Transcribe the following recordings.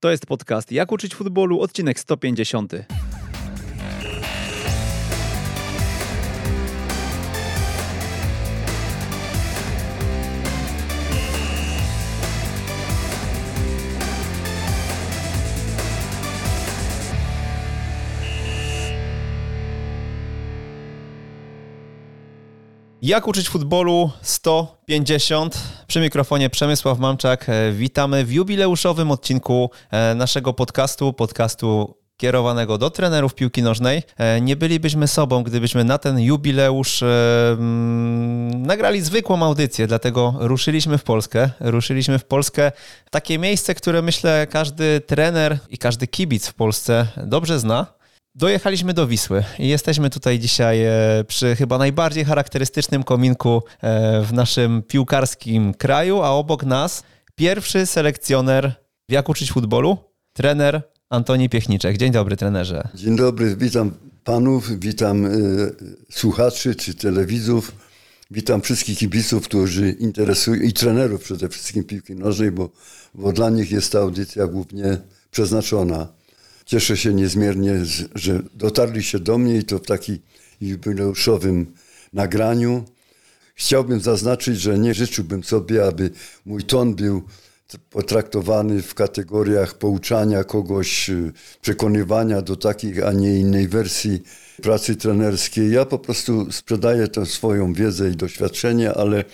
To jest podcast Jak uczyć futbolu, odcinek 150. Jak uczyć futbolu 150. Przy mikrofonie Przemysław Mamczak. E, Witamy w jubileuszowym odcinku e, naszego podcastu, podcastu kierowanego do trenerów piłki nożnej. E, Nie bylibyśmy sobą, gdybyśmy na ten jubileusz nagrali zwykłą audycję, dlatego ruszyliśmy w Polskę. Ruszyliśmy w Polskę, takie miejsce, które myślę każdy trener i każdy kibic w Polsce dobrze zna. Dojechaliśmy do Wisły i jesteśmy tutaj dzisiaj e, przy chyba najbardziej charakterystycznym kominku e, w naszym piłkarskim kraju, a obok nas pierwszy selekcjoner w Jak uczyć futbolu, trener Antoni Piechniczek. Dzień dobry, trenerze. Dzień dobry, witam panów, witam y, słuchaczy czy telewidzów, witam wszystkich kibiców, którzy interesują i trenerów przede wszystkim piłki nożnej, bo, bo dla nich jest ta audycja głównie przeznaczona. Cieszę się niezmiernie, że dotarliście do mnie i to w takim jubileuszowym nagraniu. Chciałbym zaznaczyć, że nie życzyłbym sobie, aby mój ton był potraktowany w kategoriach pouczania kogoś, y, przekonywania do takich, a nie innej wersji pracy trenerskiej. Ja po prostu sprzedaję tę swoją wiedzę i doświadczenie, ale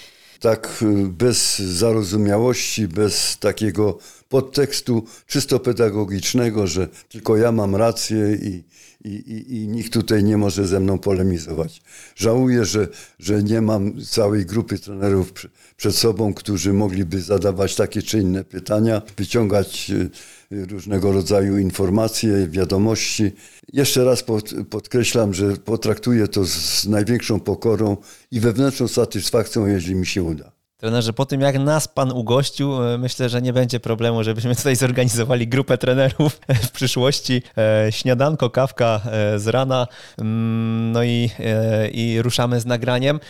tak y, bez zarozumiałości, bez takiego podtekstu czysto pedagogicznego, że tylko ja mam rację i, i, i, i nikt tutaj nie może ze mną polemizować. Żałuję, że, że nie mam całej grupy trenerów pr- przed sobą, którzy mogliby zadawać takie czy inne pytania, wyciągać y, różnego rodzaju informacje, wiadomości. Jeszcze raz pod, podkreślam, że potraktuję to z największą pokorą i wewnętrzną satysfakcją, jeśli mi się uda. Trenerze, po tym jak nas pan ugościł, e, myślę, że nie będzie problemu, żebyśmy tutaj zorganizowali grupę trenerów w przyszłości. E, Śniadanko, kawka e, z rana, mm, no i, i ruszamy z nagraniem.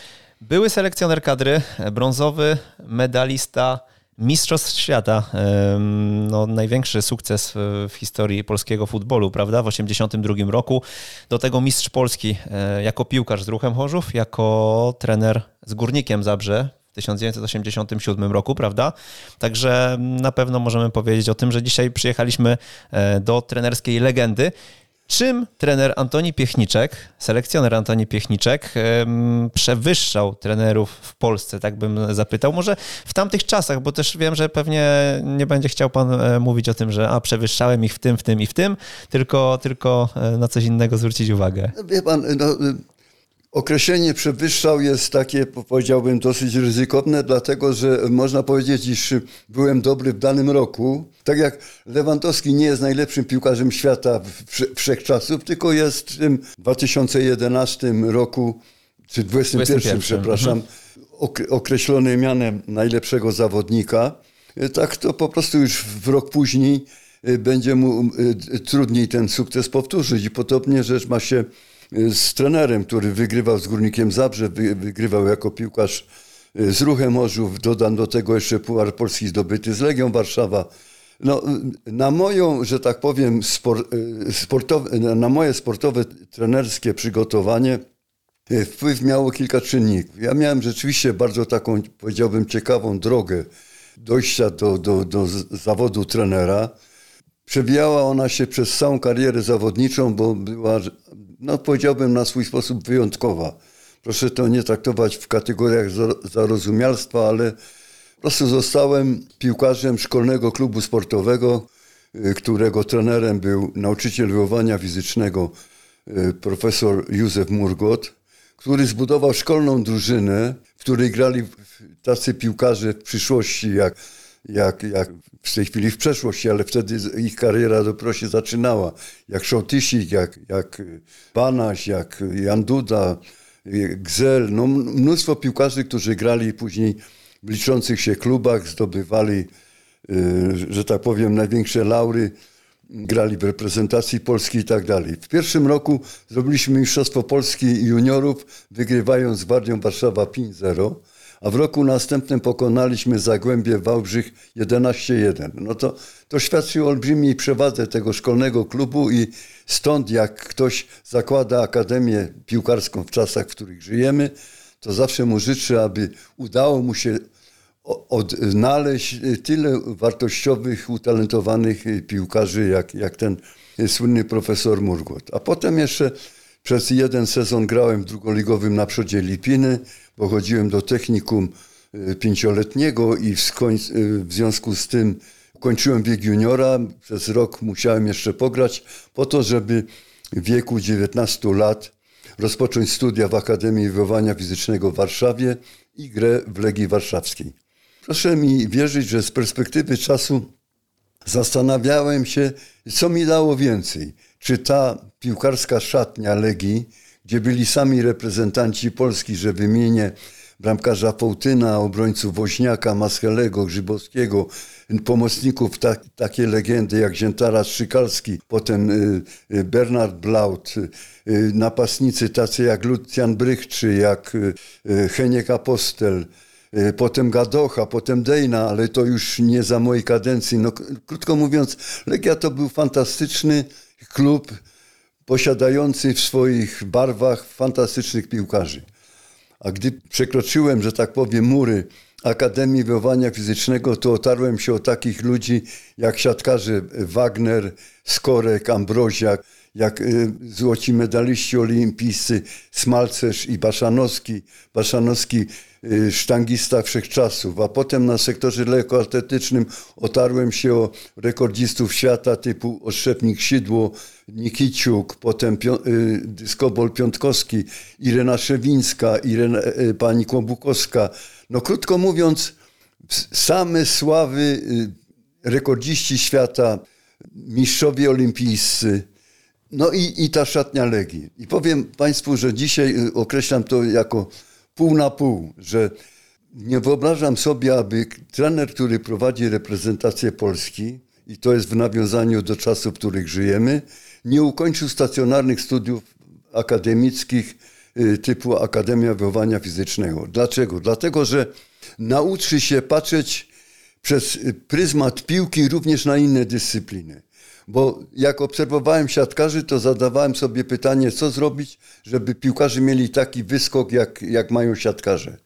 Były selekcjoner kadry, brązowy medalista Mistrzostw Świata. Em, No, największy sukces w- historii polskiego futbolu, prawda? W 1982 roku. Do tego mistrz Polski jako piłkarz z Ruchem Chorzów, jako trener z Górnikiem Zabrze 1987 roku, prawda? Także na pewno możemy powiedzieć o tym, że dzisiaj przyjechaliśmy e, do trenerskiej legendy. Czym trener Antoni Piechniczek, selekcjoner Antoni Piechniczek, przewyższał trenerów w Polsce, tak bym zapytał. Może w tamtych czasach, bo też wiem, że pewnie nie będzie chciał pan e, mówić o tym, że a, przewyższałem ich w tym, w tym i w tym, tylko, tylko e, na coś innego zwrócić uwagę. Wie pan, no, określenie przewyższał jest takie, po- powiedziałbym, dosyć ryzykowne, dlatego że można powiedzieć, iż byłem dobry w danym roku. Tak jak Lewandowski nie jest najlepszym piłkarzem świata wszechczasów, tylko jest w tym 2011 roku, czy 2021, 21, przepraszam, ok- określony mianem najlepszego zawodnika. Tak to po prostu już w rok później y, będzie mu y, trudniej ten sukces powtórzyć. I podobnie rzecz ma się z trenerem, który wygrywał z Górnikiem Zabrze, wy- wygrywał jako piłkarz y, z Ruchem Morzów, dodam do tego jeszcze Puchar Polski zdobyty z Legią Warszawa. No, y, na moją, że tak powiem, spor, y, sportowe, na moje sportowe, trenerskie przygotowanie wpływ miało kilka czynników. Ja miałem rzeczywiście bardzo taką, powiedziałbym, ciekawą drogę dojścia do, do, do zawodu trenera. Przewijała ona się przez całą karierę zawodniczą, bo była, no powiedziałbym, na swój sposób wyjątkowa. Proszę to nie traktować w kategoriach za- zarozumialstwa, ale po prostu zostałem piłkarzem szkolnego klubu sportowego, y, którego trenerem był nauczyciel wychowania fizycznego y, profesor Józef Murgot, który zbudował szkolną drużynę, w której grali tacy piłkarze w przyszłości, jak, jak, jak w tej chwili w przeszłości, ale wtedy ich kariera dopiero się zaczynała. Jak Szołtysik, jak, jak Banaś, jak Jan Duda, Gzel, no mnóstwo piłkarzy, którzy grali później w liczących się klubach, zdobywali, y, że tak powiem, największe laury, grali w reprezentacji Polski i tak dalej. W pierwszym roku zrobiliśmy Mistrzostwo Polski juniorów, wygrywając z Warszawa 5-0, a w roku następnym pokonaliśmy Zagłębie Wałbrzych 11-1. No to, to świadczy o olbrzymiej przewadze tego szkolnego klubu i stąd jak ktoś zakłada akademię piłkarską w czasach, w których żyjemy, to zawsze mu życzę, aby udało mu się odnaleźć tyle wartościowych, utalentowanych piłkarzy, jak, jak ten słynny profesor Murgot. A potem jeszcze przez jeden sezon grałem w drugoligowym na przodzie Lipiny, bo chodziłem do technikum y, pięcioletniego i w, y, w związku z tym kończyłem wiek juniora. Przez rok musiałem jeszcze pograć po to, żeby w wieku 19 lat rozpocząć studia w Akademii Wychowania Fizycznego w Warszawie i grę w Legii Warszawskiej. Proszę mi wierzyć, że z perspektywy czasu zastanawiałem się, co mi dało więcej. Czy ta piłkarska szatnia Legii, gdzie byli sami reprezentanci Polski, że wymienię bramkarza Połtyna, obrońców Woźniaka, Maschelego, Grzybowskiego, pomocników ta, takie legendy jak Ziętara Strzykalski, potem y, y, Bernard Blaut, y, napastnicy tacy jak Lucjan Brychczy, jak y, y, Heniek Apostel, potem Gadocha, potem Dejna, ale to już nie za mojej kadencji. No, krótko mówiąc, Legia to był fantastyczny klub posiadający w swoich barwach fantastycznych piłkarzy. A gdy przekroczyłem, że tak powiem, mury Akademii Wychowania Fizycznego, to otarłem się o takich ludzi jak siatkarze Wagner, Skorek, Ambroziak, jak y, złoci medaliści olimpijscy Smalcerz i Baszanowski. Baszanowski sztangista wszechczasów, a potem na sektorze lekkoatletycznym otarłem się o rekordzistów świata typu Oszczepnik Sidło, Nikiciuk, potem y, Dyskobol Piątkowski, Irena Szewińska, Irena, pani Kłobukowska. No krótko mówiąc, same sławy rekordziści świata, mistrzowie olimpijscy, no i, i ta szatnia Legii. I powiem Państwu, że dzisiaj y, określam to jako pół na pół, że nie wyobrażam sobie, aby trener, który prowadzi reprezentację Polski, i to jest w nawiązaniu do czasów, w których żyjemy, nie ukończył stacjonarnych studiów akademickich y, typu Akademia Wychowania Fizycznego. Dlaczego? Dlatego, że nauczy się patrzeć przez pryzmat piłki również na inne dyscypliny. Bo jak obserwowałem siatkarzy, to zadawałem sobie pytanie, co zrobić, żeby piłkarze mieli taki wyskok, jak, jak mają siatkarze.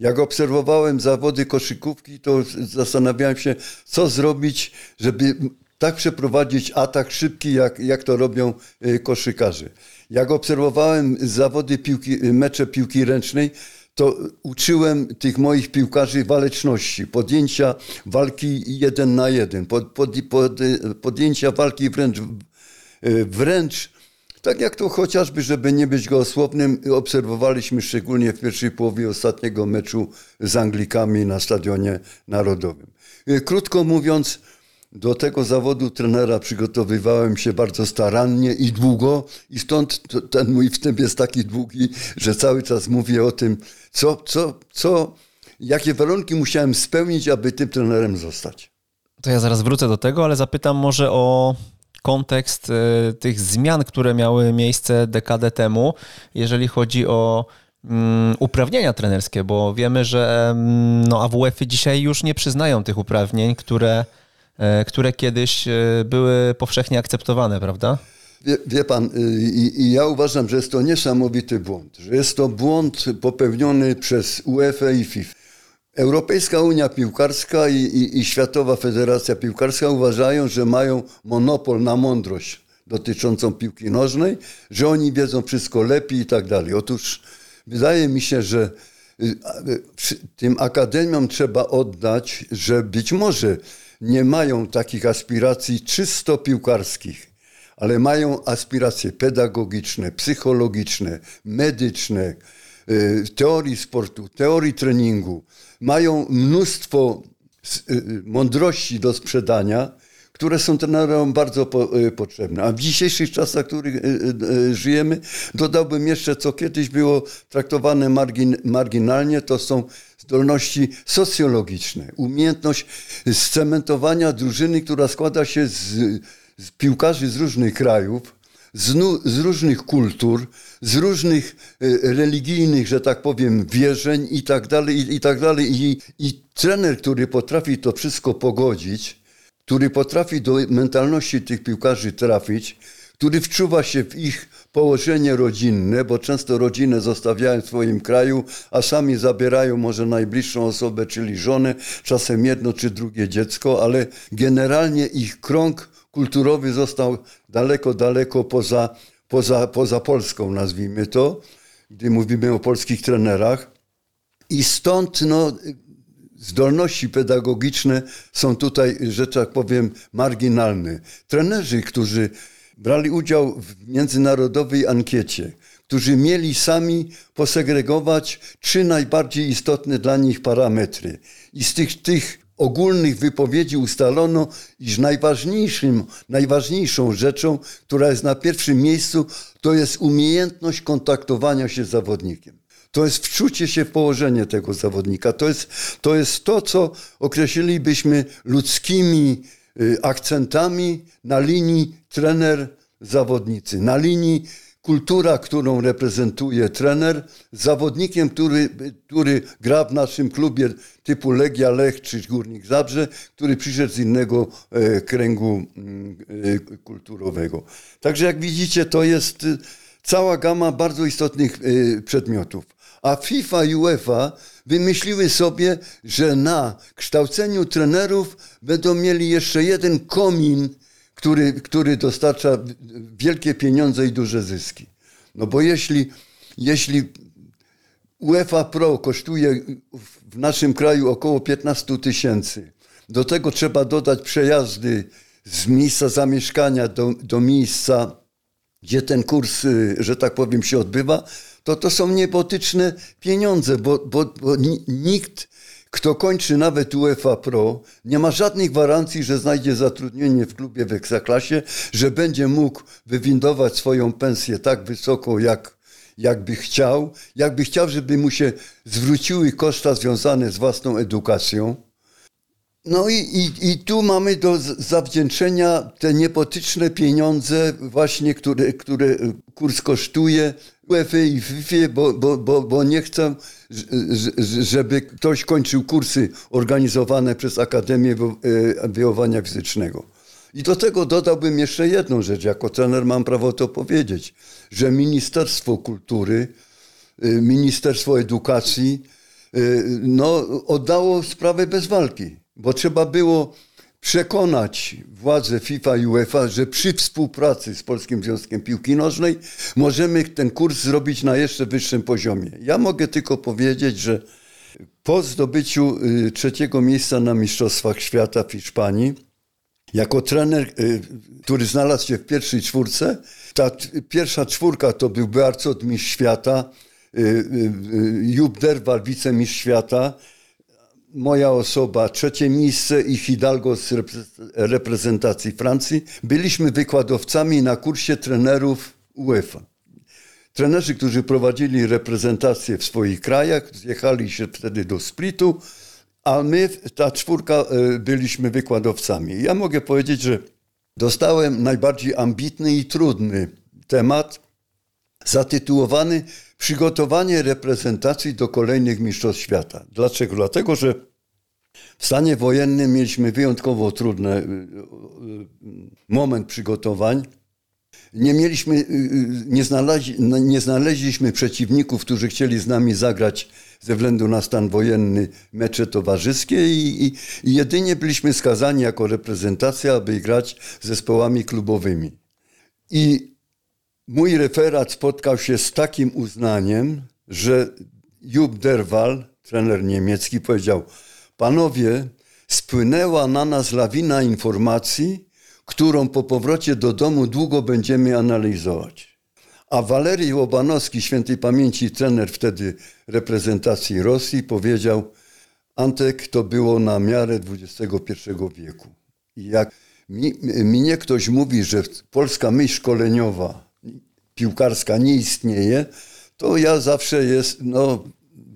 Jak obserwowałem zawody koszykówki, to zastanawiałem się, co zrobić, żeby tak przeprowadzić atak szybki, jak, jak to robią y, koszykarze. Jak obserwowałem zawody piłki, mecze piłki ręcznej, to uczyłem tych moich piłkarzy waleczności, podjęcia walki jeden na jeden, pod, pod, pod, podjęcia walki wręcz, wręcz tak jak to chociażby, żeby nie być gołosłownym, obserwowaliśmy szczególnie w pierwszej połowie ostatniego meczu z Anglikami na Stadionie Narodowym. Krótko mówiąc, do tego zawodu trenera przygotowywałem się bardzo starannie i długo i stąd ten mój wstęp jest taki długi, że cały czas mówię o tym, co, co, co, jakie warunki musiałem spełnić, aby tym trenerem zostać. To ja zaraz wrócę do tego, ale zapytam może o kontekst e, tych zmian, które miały miejsce dekadę temu, jeżeli chodzi o mm, uprawnienia trenerskie, bo wiemy, że mm, no, AWF-y dzisiaj już nie przyznają tych uprawnień, które które kiedyś e, były powszechnie akceptowane, prawda? Wie, wie pan, y, i, i, ja uważam, że jest to niesamowity błąd, że jest to błąd popełniony przez UEFA i FIFA. Europejska Unia Piłkarska i, i, i Światowa Federacja Piłkarska uważają, że mają monopol na mądrość dotyczącą piłki nożnej, że oni wiedzą wszystko lepiej i tak dalej. Otóż wydaje mi się, że y, y, tym akademiom trzeba oddać, że być może nie mają takich aspiracji czysto piłkarskich, ale mają aspiracje pedagogiczne, psychologiczne, medyczne, y, teorii sportu, teorii treningu. Mają mnóstwo y, mądrości do sprzedania, które są trenerom bardzo po, y, potrzebne. A w dzisiejszych czasach, w których y, y, żyjemy, dodałbym jeszcze, co kiedyś było traktowane margin, marginalnie, to są zdolności socjologiczne, umiejętność scementowania drużyny, która składa się z, z piłkarzy z różnych krajów, z, z różnych kultur, z różnych y, religijnych, że tak powiem, wierzeń i tak dalej, i, i tak dalej. I, I trener, który potrafi to wszystko pogodzić, który potrafi do mentalności tych piłkarzy trafić, który wczuwa się w ich położenie rodzinne, bo często rodzinę zostawiają w swoim kraju, a sami zabierają może najbliższą osobę, czyli żonę, czasem jedno czy drugie dziecko, ale generalnie ich krąg kulturowy został daleko, daleko poza, poza, poza Polską, nazwijmy to, gdy mówimy o polskich trenerach. I stąd no, zdolności pedagogiczne są tutaj, że tak powiem, marginalne. Trenerzy, którzy brali udział w międzynarodowej ankiecie, którzy mieli sami posegregować trzy najbardziej istotne dla nich parametry. I z tych, tych ogólnych wypowiedzi ustalono, iż najważniejszym, najważniejszą rzeczą, która jest na pierwszym miejscu, to jest umiejętność kontaktowania się z zawodnikiem. To jest wczucie się w położenie tego zawodnika. To jest to, jest to co określilibyśmy ludzkimi akcentami na linii trener-zawodnicy, na linii kultura, którą reprezentuje trener, zawodnikiem, który, który gra w naszym klubie typu Legia Lech czy Górnik Zabrze, który przyszedł z innego e, kręgu e, kulturowego. Także jak widzicie, to jest e, cała gama bardzo istotnych e, przedmiotów. A FIFA i UEFA wymyśliły sobie, że na kształceniu trenerów będą mieli jeszcze jeden komin który, który dostarcza wielkie pieniądze i duże zyski. No bo jeśli, jeśli UEFA Pro kosztuje w naszym kraju około 15 tysięcy, do tego trzeba dodać przejazdy z miejsca zamieszkania do, do miejsca, gdzie ten kurs, y, że tak powiem, się odbywa, to to są niebotyczne pieniądze, bo, bo, bo nikt kto kończy nawet UEFA Pro, nie ma żadnej gwarancji, że znajdzie zatrudnienie w klubie w Ekstraklasie, że będzie mógł wywindować swoją pensję tak wysoko, jak, jakby chciał, jakby chciał, żeby mu się zwróciły koszta związane z własną edukacją. No i, i, i tu mamy do zawdzięczenia te niepotyczne pieniądze właśnie, które, które kurs kosztuje UEFA bo, bo, bo, bo nie chcę, żeby ktoś kończył kursy organizowane przez Akademię e, Wychowania Fizycznego. I do tego dodałbym jeszcze jedną rzecz. Jako trener mam prawo to powiedzieć, że Ministerstwo Kultury, e, Ministerstwo Edukacji e, no, oddało sprawę bez walki, bo trzeba było przekonać władze FIFA i UEFA, że przy współpracy z Polskim Związkiem Piłki Nożnej możemy ten kurs zrobić na jeszcze wyższym poziomie. Ja mogę tylko powiedzieć, że po zdobyciu y, trzeciego miejsca na Mistrzostwach Świata w Hiszpanii, jako trener, y, który znalazł się w pierwszej czwórce, ta pierwsza czwórka to był Bearcot mistrz świata, y, Jub Derwal wicemistrz świata, moja osoba, trzecie miejsce i Hidalgo z reprezentacji Francji. Byliśmy wykładowcami na kursie trenerów UEFA. Trenerzy, którzy prowadzili reprezentację w swoich krajach, zjechali się wtedy do Splitu, a my, ta czwórka, e, byliśmy wykładowcami. Ja mogę powiedzieć, że dostałem najbardziej ambitny i trudny temat, zatytułowany Przygotowanie reprezentacji do kolejnych Mistrzostw Świata. Dlaczego? Dlatego, że w stanie wojennym mieliśmy wyjątkowo trudny y, y, moment przygotowań. Nie mieliśmy, y, nie, znaleźli, no, nie znaleźliśmy przeciwników, którzy chcieli z nami zagrać ze względu na stan wojenny mecze towarzyskie i, i, i jedynie byliśmy skazani jako reprezentacja, aby grać z zespołami klubowymi. I mój referat spotkał się z takim uznaniem, że Jub Derwal, trener niemiecki, powiedział: Panowie, spłynęła na nas lawina informacji, którą po powrocie do domu długo będziemy analizować. A Walerii Łobanowski, świętej pamięci trener wtedy reprezentacji Rosji, powiedział: Antek, to było na miarę XXI wieku. I jak mi, mnie ktoś mówi, że polska myśl szkoleniowa piłkarska nie istnieje, to ja zawsze jest, no,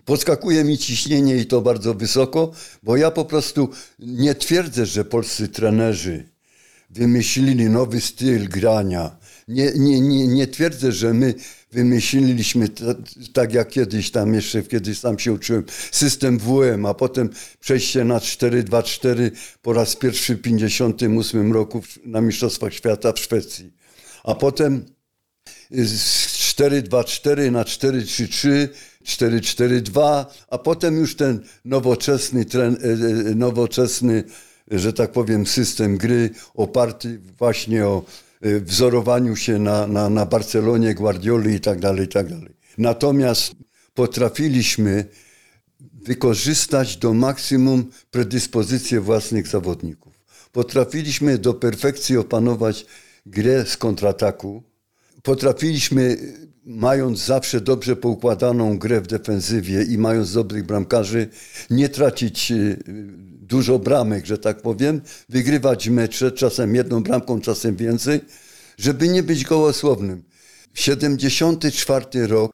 podskakuje mi ciśnienie i to bardzo wysoko, bo ja po prostu nie twierdzę, że polscy trenerzy wymyślili nowy styl grania. Nie, nie, nie, nie twierdzę, że my wymyśliliśmy tak jak kiedyś tam jeszcze, kiedyś sam się uczyłem, system WM, a potem przejście na 4-2-4 po raz pierwszy w 1958 roku na Mistrzostwach Świata w Szwecji. A potem z 4-2-4 na 4-3-3, 4-4-2, a potem już ten nowoczesny, tren, e, e, nowoczesny, że tak powiem, system gry oparty właśnie o e, wzorowaniu się na, na, na Barcelonie, Guardioli i tak dalej, i tak dalej. Natomiast potrafiliśmy wykorzystać do maksimum predyspozycje własnych zawodników. Potrafiliśmy do perfekcji opanować grę z kontrataku, potrafiliśmy, mając zawsze dobrze poukładaną grę w defensywie i mając dobrych bramkarzy, nie tracić y, dużo bramek, że tak powiem, wygrywać mecze, czasem jedną bramką, czasem więcej, żeby nie być gołosłownym. 74 rok,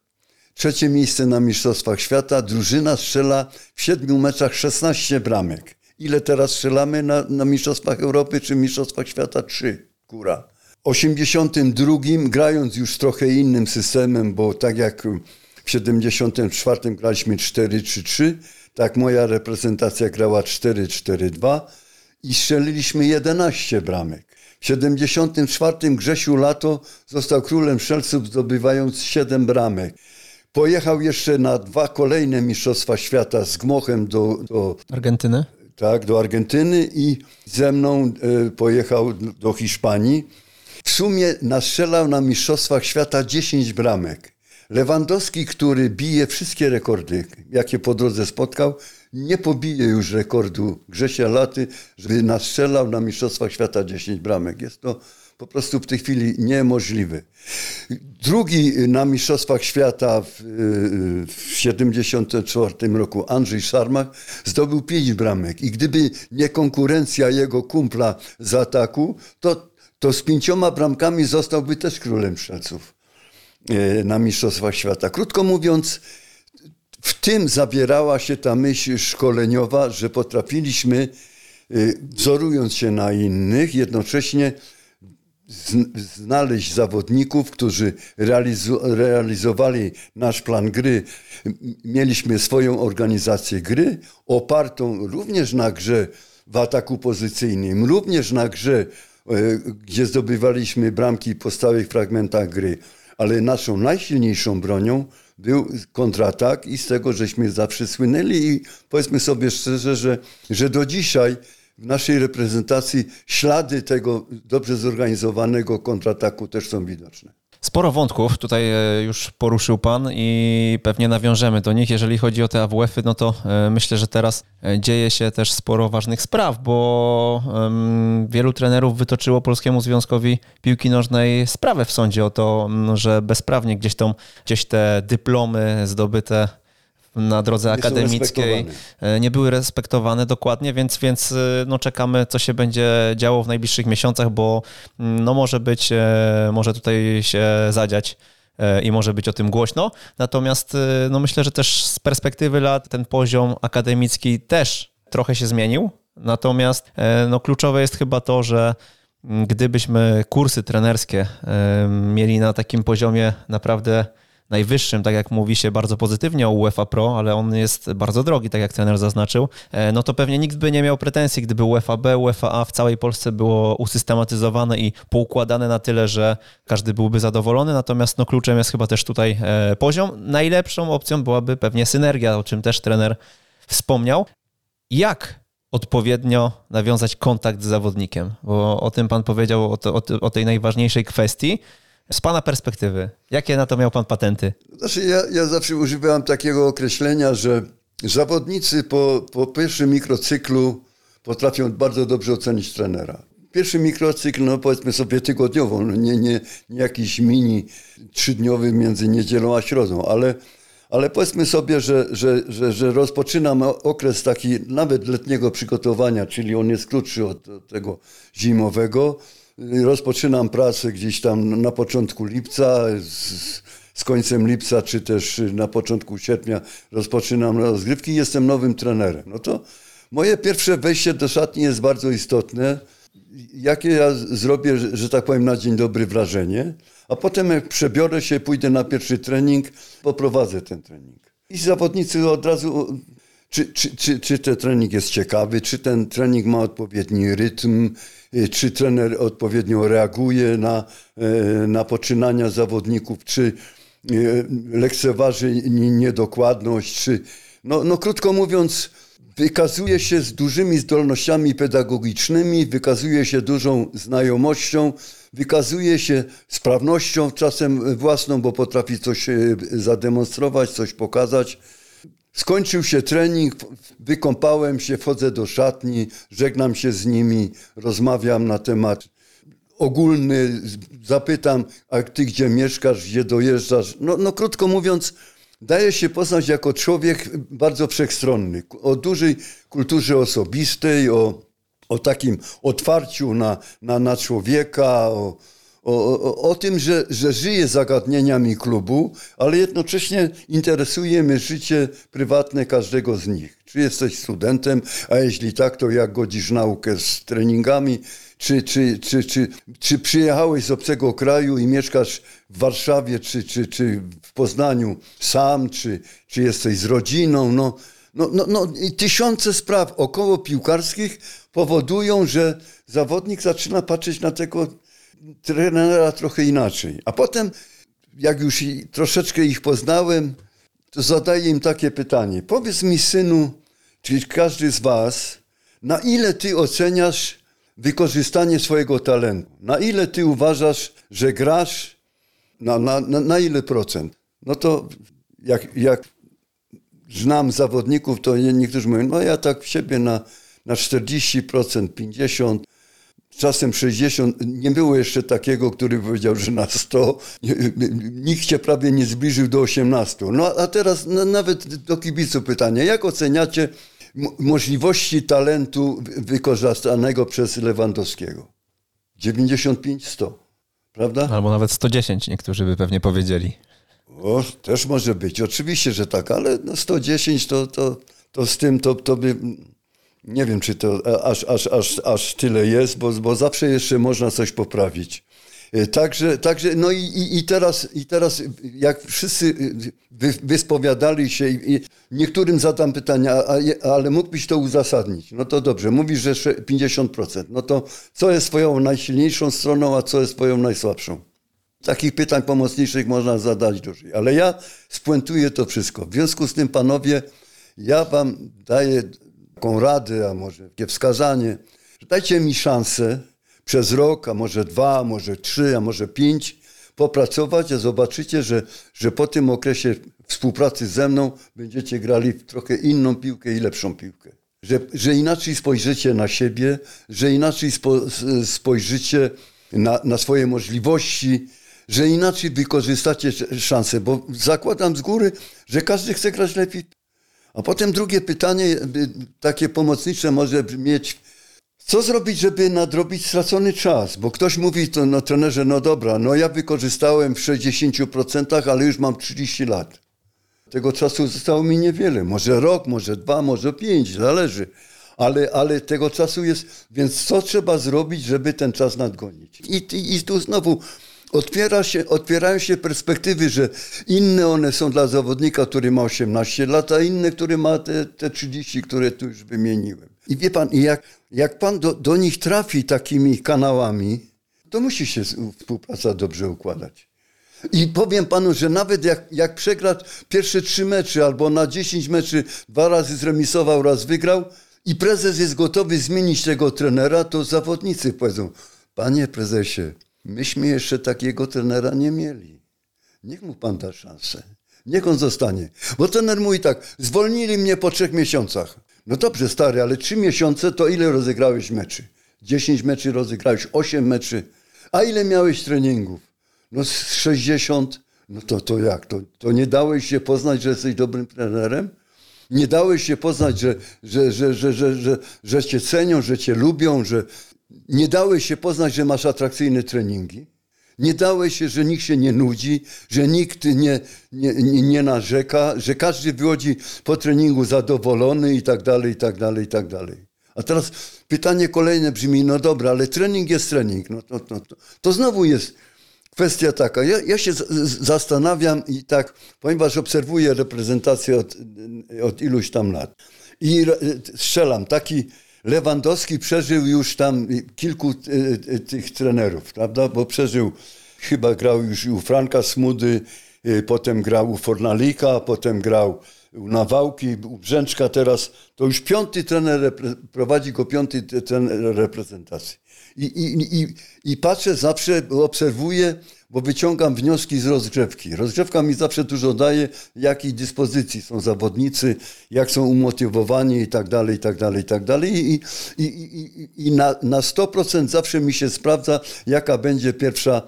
trzecie miejsce na Mistrzostwach Świata, drużyna strzela w siedmiu meczach 16 bramek. Ile teraz strzelamy na, na Mistrzostwach Europy czy Mistrzostwach Świata? Trzy. Kura. 82 grając już trochę innym systemem, bo tak jak w 74 graliśmy 4-3-3, tak moja reprezentacja grała 4-4-2 i strzeliliśmy 11 bramek. W 74 Grzesiu Lato został królem strzelców zdobywając 7 bramek. Pojechał jeszcze na dwa kolejne Mistrzostwa Świata z Gmochem do, do Argentyny. Tak, do Argentyny i ze mną y, pojechał do Hiszpanii. W sumie nastrzelał na Mistrzostwach Świata 10 bramek. Lewandowski, który bije wszystkie rekordy, jakie po drodze spotkał, nie pobije już rekordu Grzesia Laty, żeby nastrzelał na Mistrzostwach Świata 10 bramek. Jest to po prostu w tej chwili niemożliwe. Drugi na Mistrzostwach Świata w 1974 roku Andrzej Szarmach zdobył 5 bramek i gdyby nie konkurencja jego kumpla z ataku, to to z pięcioma bramkami zostałby też królem strzelców e, na Mistrzostwach Świata. Krótko mówiąc, w tym zawierała się ta myśl szkoleniowa, że potrafiliśmy, e, wzorując się na innych, jednocześnie znaleźć zawodników, którzy realizowali nasz plan gry. Mieliśmy swoją organizację gry, opartą również na grze w ataku pozycyjnym, również na grze gdzie zdobywaliśmy bramki po stałych fragmentach gry. Ale naszą najsilniejszą bronią był kontratak i z tego żeśmy zawsze słynęli i powiedzmy sobie szczerze, że, że do dzisiaj w naszej reprezentacji ślady tego dobrze zorganizowanego kontrataku też są widoczne. Sporo wątków tutaj e, już poruszył Pan i pewnie nawiążemy do nich. Jeżeli chodzi o te AWF-y, no to e, myślę, że teraz e, dzieje się też sporo ważnych spraw, bo wielu trenerów wytoczyło Polskiemu Związkowi Piłki Nożnej sprawę w sądzie o to, że bezprawnie gdzieś, tą, gdzieś te dyplomy zdobyte na drodze nie akademickiej e, nie były respektowane dokładnie, więc, więc e, no, czekamy, co się będzie działo w najbliższych miesiącach, bo mm, no, może być, e, może tutaj się zadziać i może być o tym głośno. Natomiast no, myślę, że też z perspektywy lat ten poziom akademicki też trochę się zmienił. Natomiast no, kluczowe jest chyba to, że mm, gdybyśmy kursy trenerskie mieli na takim poziomie naprawdę najwyższym, tak jak mówi się bardzo pozytywnie o UEFA Pro, ale on jest bardzo drogi, tak jak trener zaznaczył, e, no to pewnie nikt by nie miał pretensji, gdyby UEFA B, UEFA A w całej Polsce było usystematyzowane i poukładane na tyle, że każdy byłby zadowolony, natomiast no kluczem jest chyba też tutaj e, poziom. Najlepszą opcją byłaby pewnie synergia, o czym też trener wspomniał. Jak odpowiednio nawiązać kontakt z zawodnikiem, bo o tym pan powiedział, o, to, o, tej najważniejszej kwestii. Z Pana perspektywy, jakie na to miał Pan patenty? Znaczy, ja, ja zawsze używałem takiego określenia, że zawodnicy po, po pierwszym mikrocyklu potrafią bardzo dobrze ocenić trenera. Pierwszy mikrocykl, no powiedzmy sobie tygodniową, no nie, nie, nie jakiś mini trzydniowy między niedzielą a środą, ale, ale powiedzmy sobie, że, że, że, że rozpoczynam okres taki nawet letniego przygotowania, czyli on jest krótszy od tego zimowego Rozpoczynam pracę gdzieś tam na początku lipca, z, z końcem lipca, czy też na początku sierpnia rozpoczynam rozgrywki jestem nowym trenerem. No to moje pierwsze wejście do szatni jest bardzo istotne. jakie ja zrobię, że tak powiem, na dzień dobry wrażenie, a potem jak przebiorę się, pójdę na pierwszy trening, poprowadzę ten trening. I zawodnicy od razu, czy, czy, czy, czy ten trening jest ciekawy, czy ten trening ma odpowiedni rytm, y, czy trener odpowiednio reaguje na, y, na poczynania zawodników, czy y, lekceważy niedokładność, czy, no, no krótko mówiąc, wykazuje się z dużymi zdolnościami pedagogicznymi, wykazuje się dużą znajomością, wykazuje się sprawnością czasem własną, bo potrafi coś e, zademonstrować, coś pokazać. Skończył się trening, wykąpałem się, wchodzę do szatni, żegnam się z nimi, rozmawiam na temat ogólny, zapytam, a ty gdzie mieszkasz, gdzie dojeżdżasz. No, no krótko mówiąc, daje się poznać jako człowiek bardzo wszechstronny, o dużej kulturze osobistej, o, o takim otwarciu na, na, na człowieka, o, o, o, tym, że, że żyje zagadnieniami klubu, ale jednocześnie interesuje mnie życie prywatne każdego z nich. Czy jesteś studentem, a jeśli tak, to jak godzisz naukę z treningami, czy, czy, czy, czy, czy przyjechałeś z obcego kraju i mieszkasz w Warszawie, czy, czy, czy w Poznaniu sam, czy, czy jesteś z rodziną. No, no, no, no, i tysiące spraw około piłkarskich powodują, że zawodnik zaczyna patrzeć na tego trenera trochę inaczej. A potem, jak już troszeczkę ich poznałem, to zadaję im takie pytanie. Powiedz mi, synu, czyli każdy z was, na ile ty oceniasz wykorzystanie swojego talentu? Na ile ty uważasz, że grasz? Na, na, na, na ile procent? No to jak, jak znam zawodników, to niektórzy mówią, no ja tak w siebie na, na 40%, 50%, czasem 60. Nie było jeszcze takiego, który powiedział, że na 100. Nikt się prawie nie zbliżył do 18. No a teraz no, nawet do kibicu pytanie, jak oceniacie możliwości talentu wykorzystanego przez Lewandowskiego? 95-100, prawda? Albo nawet 110 niektórzy by pewnie powiedzieli. O, też może być, oczywiście, że tak, ale no 110 to, to, to z tym to, to by nie wiem, czy to aż, aż, aż, aż tyle jest, bo, bo zawsze jeszcze można coś poprawić. E, także, także no i, i, teraz, i teraz jak wszyscy wy, wyspowiadali się i niektórym zadam pytania, ale mógłbyś to uzasadnić. No to dobrze, mówisz, że 50%. No to co jest twoją najsilniejszą stroną, a co jest twoją najsłabszą? Takich pytań pomocniczych można zadać dużo. Ale ja spuentuję to wszystko. W związku z tym, panowie, ja wam daję taką radę, a może takie wskazanie, że dajcie mi szansę przez rok, a może dwa, a może trzy, a może pięć popracować, a zobaczycie, że, że po tym okresie współpracy ze mną będziecie grali w trochę inną piłkę i lepszą piłkę. Że, że inaczej spojrzycie na siebie, że inaczej spo, spojrzycie na, na swoje możliwości, że inaczej wykorzystacie szansę, bo zakładam z góry, że każdy chce grać lepiej. A potem drugie pytanie, y, takie pomocnicze może mieć, co zrobić, żeby nadrobić stracony czas? Bo ktoś mówi to no trenerze, no dobra, no ja wykorzystałem w 60%, ale już mam 30 lat. Tego czasu zostało mi niewiele, może rok, może dwa, może pięć, zależy. Ale, ale tego czasu jest, więc co trzeba zrobić, żeby ten czas nadgonić? I, i, i tu znowu otwiera się, otwierają się perspektywy, że inne one są dla zawodnika, który ma 18 lat, a inne, który ma te, te 30, które tu już wymieniłem. I wie pan, jak, jak pan do, do nich trafi takimi kanałami, to musi się współpraca dobrze układać. I powiem panu, że nawet jak, jak przegra pierwsze trzy mecze albo na 10 meczy dwa razy zremisował, raz wygrał i prezes jest gotowy zmienić tego trenera, to zawodnicy powiedzą, panie prezesie, Myśmy jeszcze takiego trenera nie mieli. Niech mu pan da szansę. Niech on zostanie. Bo trener mówi tak, zwolnili mnie po trzech miesiącach. No dobrze, stary, ale trzy miesiące to ile rozegrałeś meczy? Dziesięć meczy rozegrałeś, osiem meczy. A ile miałeś treningów? No z 60. No to, to jak? To, to nie dałeś się poznać, że jesteś dobrym trenerem? Nie dałeś się poznać, że, że, że, że, że, że, że cię cenią, że cię lubią, że, nie dałeś się poznać, że masz atrakcyjne treningi. Nie dałeś się, że nikt się nie nudzi, że nikt nie, nie, nie, nie narzeka, że każdy wychodzi po treningu zadowolony i tak dalej, i tak dalej, i tak dalej. A teraz pytanie kolejne brzmi, no dobra, ale trening jest trening. No to, to, to znowu jest kwestia taka. Ja, ja się z, z, zastanawiam i tak, ponieważ obserwuję reprezentację od, od iluś tam lat i strzelam, taki Lewandowski przeżył już tam kilku e, e, tych trenerów, prawda? Bo przeżył, chyba grał już u Franka Smudy, e, potem grał u Fornalika, potem grał u Nawałki, u Brzęczka teraz. To już piąty trener, prowadzi go piąty trener reprezentacji. I, i, i, i patrzę, zawsze obserwuję, bo wyciągam wnioski z rozgrzewki. Rozgrzewka mi zawsze dużo daje, jakiej dyspozycji są zawodnicy, jak są umotywowani i tak dalej, i tak dalej, i tak dalej. I, i, i, i na, na 100% zawsze mi się sprawdza, jaka będzie pierwsza,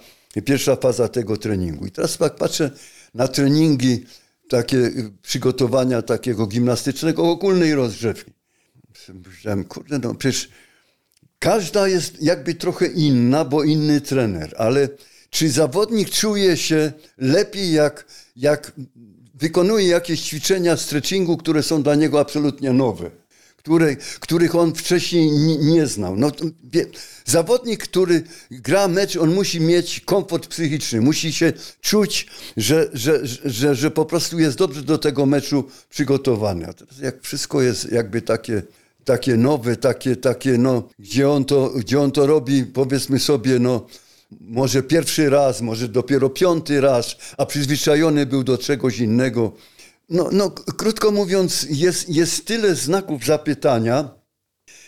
pierwsza faza tego treningu. I teraz jak patrzę na treningi, takie przygotowania takiego gimnastycznego, ogólnej rozgrzewki. Myślałem, kurde, no przecież każda jest jakby trochę inna, bo inny trener, ale czy zawodnik czuje się lepiej, jak, jak wykonuje jakieś ćwiczenia stretchingu, które są dla niego absolutnie nowe, które, których on wcześniej nie, znał. No, wie, zawodnik, który gra mecz, on musi mieć komfort psychiczny, musi się czuć, że, że, że, że po prostu jest dobrze do tego meczu przygotowany. A teraz jak wszystko jest jakby takie takie nowe, takie, takie no, gdzie on to, gdzie on to robi, powiedzmy sobie, no, może pierwszy raz, może dopiero piąty raz, a przyzwyczajony był do czegoś innego. No, no krótko mówiąc, jest, jest tyle znaków zapytania,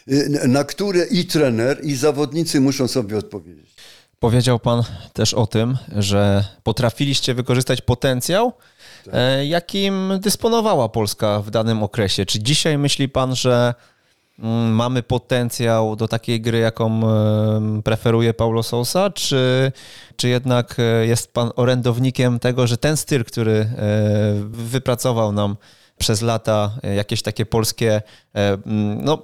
y, na które i trener, i zawodnicy muszą sobie odpowiedzieć. Powiedział Pan też o tym, że potrafiliście wykorzystać potencjał, tak. E, jakim dysponowała Polska w danym okresie. Czy dzisiaj myśli Pan, że mamy potencjał do takiej gry, jaką preferuje Paulo Sousa, czy, czy jednak e, jest pan orędownikiem tego, że ten styl, który e, wypracował nam przez lata e, jakieś takie polskie, mm, no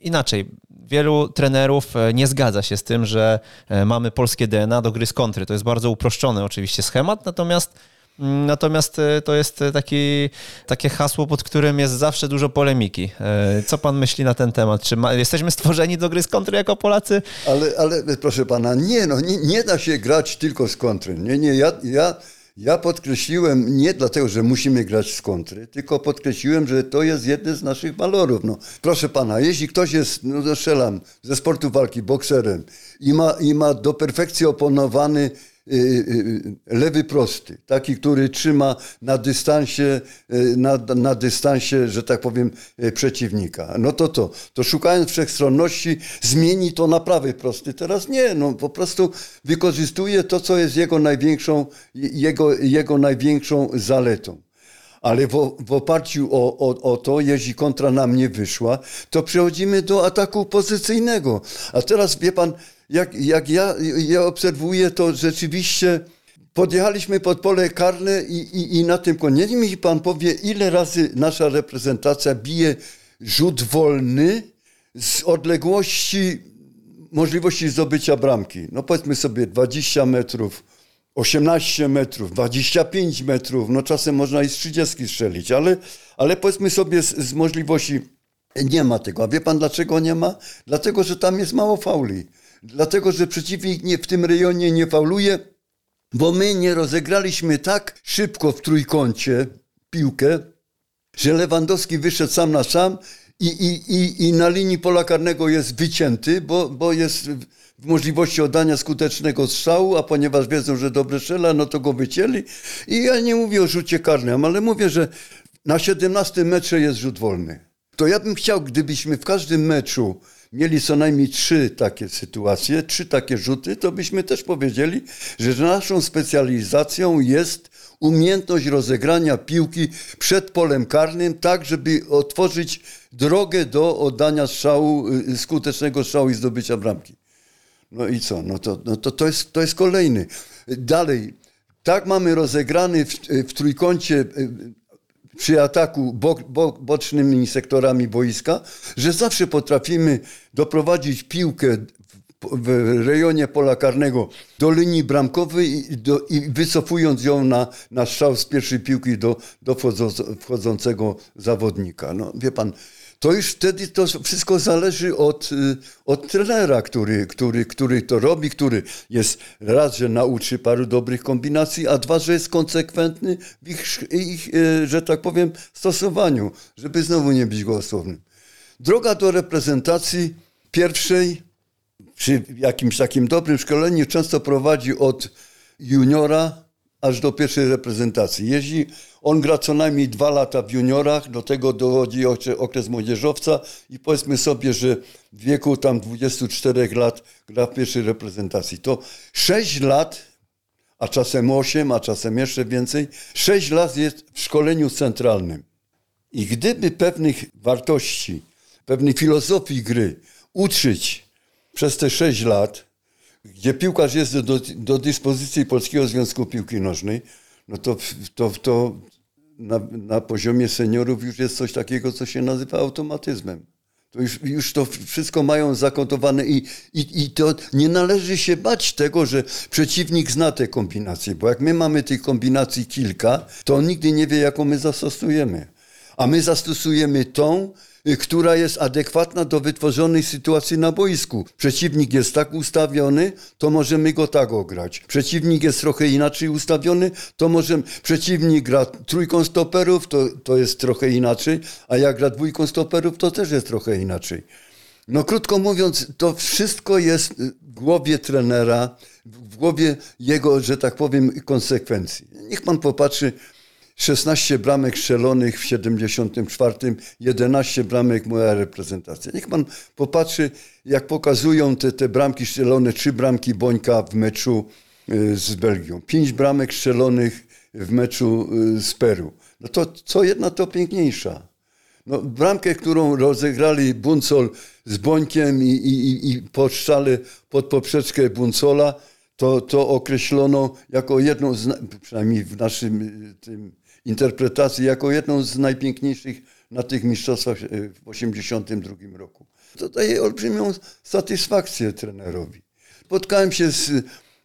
inaczej, wielu trenerów nie zgadza się z tym, że mamy polskie DNA do gry z kontry. To jest bardzo uproszczony oczywiście schemat, natomiast Natomiast e, to jest e, taki, takie hasło, pod którym jest zawsze dużo polemiki. E, co pan myśli na ten temat? Czy ma, jesteśmy stworzeni do gry z kontry jako Polacy? Ale, ale proszę pana, nie, no, nie, nie da się grać tylko z kontry. Nie, nie, ja, ja, ja podkreśliłem nie dlatego, że musimy grać z kontry, tylko podkreśliłem, że to jest jeden z naszych walorów. No, proszę pana, jeśli ktoś jest, no strzelam, ze sportu walki, bokserem i ma, i ma do perfekcji oponowany lewy prosty, taki, który trzyma na dystansie, na, na dystansie, że tak powiem, przeciwnika. No to to, to szukając wszechstronności zmieni to na prawy prosty. Teraz nie, no po prostu wykorzystuje to, co jest jego największą, jego, jego największą zaletą. Ale w, w oparciu o, o, o, to, jeśli kontra nam nie wyszła, to przechodzimy do ataku pozycyjnego. A teraz wie pan, jak, jak ja, ja obserwuję, to rzeczywiście podjechaliśmy pod pole karne i, i, i na tym koniec mi pan powie, ile razy nasza reprezentacja bije rzut wolny z odległości możliwości zdobycia bramki. No powiedzmy sobie 20 metrów, 18 metrów, 25 metrów, no czasem można i z 30 strzelić, ale, ale powiedzmy sobie z, z możliwości nie ma tego. A wie pan dlaczego nie ma? Dlatego, że tam jest mało fauli dlatego że przeciwnik nie, w tym rejonie nie fauluje, bo my nie rozegraliśmy tak szybko w trójkącie piłkę, że Lewandowski wyszedł sam na sam i, i, i, i na linii pola karnego jest wycięty, bo, bo jest w możliwości oddania skutecznego strzału, a ponieważ wiedzą, że dobrze strzela, no to go wycięli. I ja nie mówię o rzucie karnym, ale mówię, że na 17 metrze jest rzut wolny. To ja bym chciał, gdybyśmy w każdym meczu mieli co najmniej trzy takie sytuacje, trzy takie rzuty, to byśmy też powiedzieli, że naszą specjalizacją jest umiejętność rozegrania piłki przed polem karnym, tak żeby otworzyć drogę do oddania strzału, y, skutecznego strzału i zdobycia bramki. No i co? No to, no to, to, jest, to jest kolejny. Dalej, tak mamy rozegrany w, w trójkącie y, przy ataku bo, bo, bocznymi sektorami boiska, że zawsze potrafimy doprowadzić piłkę w, w rejonie pola karnego do linii bramkowej i, do, i wycofując ją na, na strzał z pierwszej piłki do, do wchodzącego zawodnika. No, wie pan, to już wtedy to wszystko zależy od, y, od trenera, który, który, który to robi, który jest raz, że nauczy paru dobrych kombinacji, a dwa, że jest konsekwentny w ich, ich y, że tak powiem, stosowaniu, żeby znowu nie być głosownym. Droga do reprezentacji pierwszej przy jakimś takim dobrym szkoleniu często prowadzi od juniora aż do pierwszej reprezentacji. Jeździ, on gra co najmniej dwa lata w juniorach, do tego dochodzi okres młodzieżowca i powiedzmy sobie, że w wieku tam 24 lat gra w pierwszej reprezentacji. To 6 lat, a czasem 8, a czasem jeszcze więcej, 6 lat jest w szkoleniu centralnym. I gdyby pewnych wartości, pewnej filozofii gry uczyć przez te 6 lat, gdzie piłkarz jest do, do dyspozycji Polskiego Związku Piłki Nożnej, no to, to, to na, na poziomie seniorów już jest coś takiego, co się nazywa automatyzmem. To już, już to wszystko mają zakontowane i, i, i to nie należy się bać tego, że przeciwnik zna te kombinacje, bo jak my mamy tych kombinacji kilka, to on nigdy nie wie, jaką my zastosujemy. A my zastosujemy tą, która jest adekwatna do wytworzonej sytuacji na boisku. Przeciwnik jest tak ustawiony, to możemy go tak ograć. Przeciwnik jest trochę inaczej ustawiony, to możemy... Przeciwnik gra trójką stoperów, to, to jest trochę inaczej, a jak gra dwójką stoperów, to też jest trochę inaczej. No krótko mówiąc, to wszystko jest w głowie trenera, w głowie jego, że tak powiem, konsekwencji. Niech pan popatrzy, 16 bramek strzelonych w 74, 11 bramek moja reprezentacja. Niech pan popatrzy, jak pokazują te, te bramki strzelone, trzy bramki Bońka w meczu y, z Belgią, pięć bramek strzelonych w meczu y, z Peru. No to co jedna to piękniejsza. No, bramkę, którą rozegrali Buncol z Bońkiem i, i, i pod pod poprzeczkę Buncola, to, to określono jako jedną z, przynajmniej w naszym y, tym interpretacji jako jedną z najpiękniejszych na tych mistrzostwach e, w 1982 roku. To daje olbrzymią satysfakcję trenerowi. Spotkałem się z,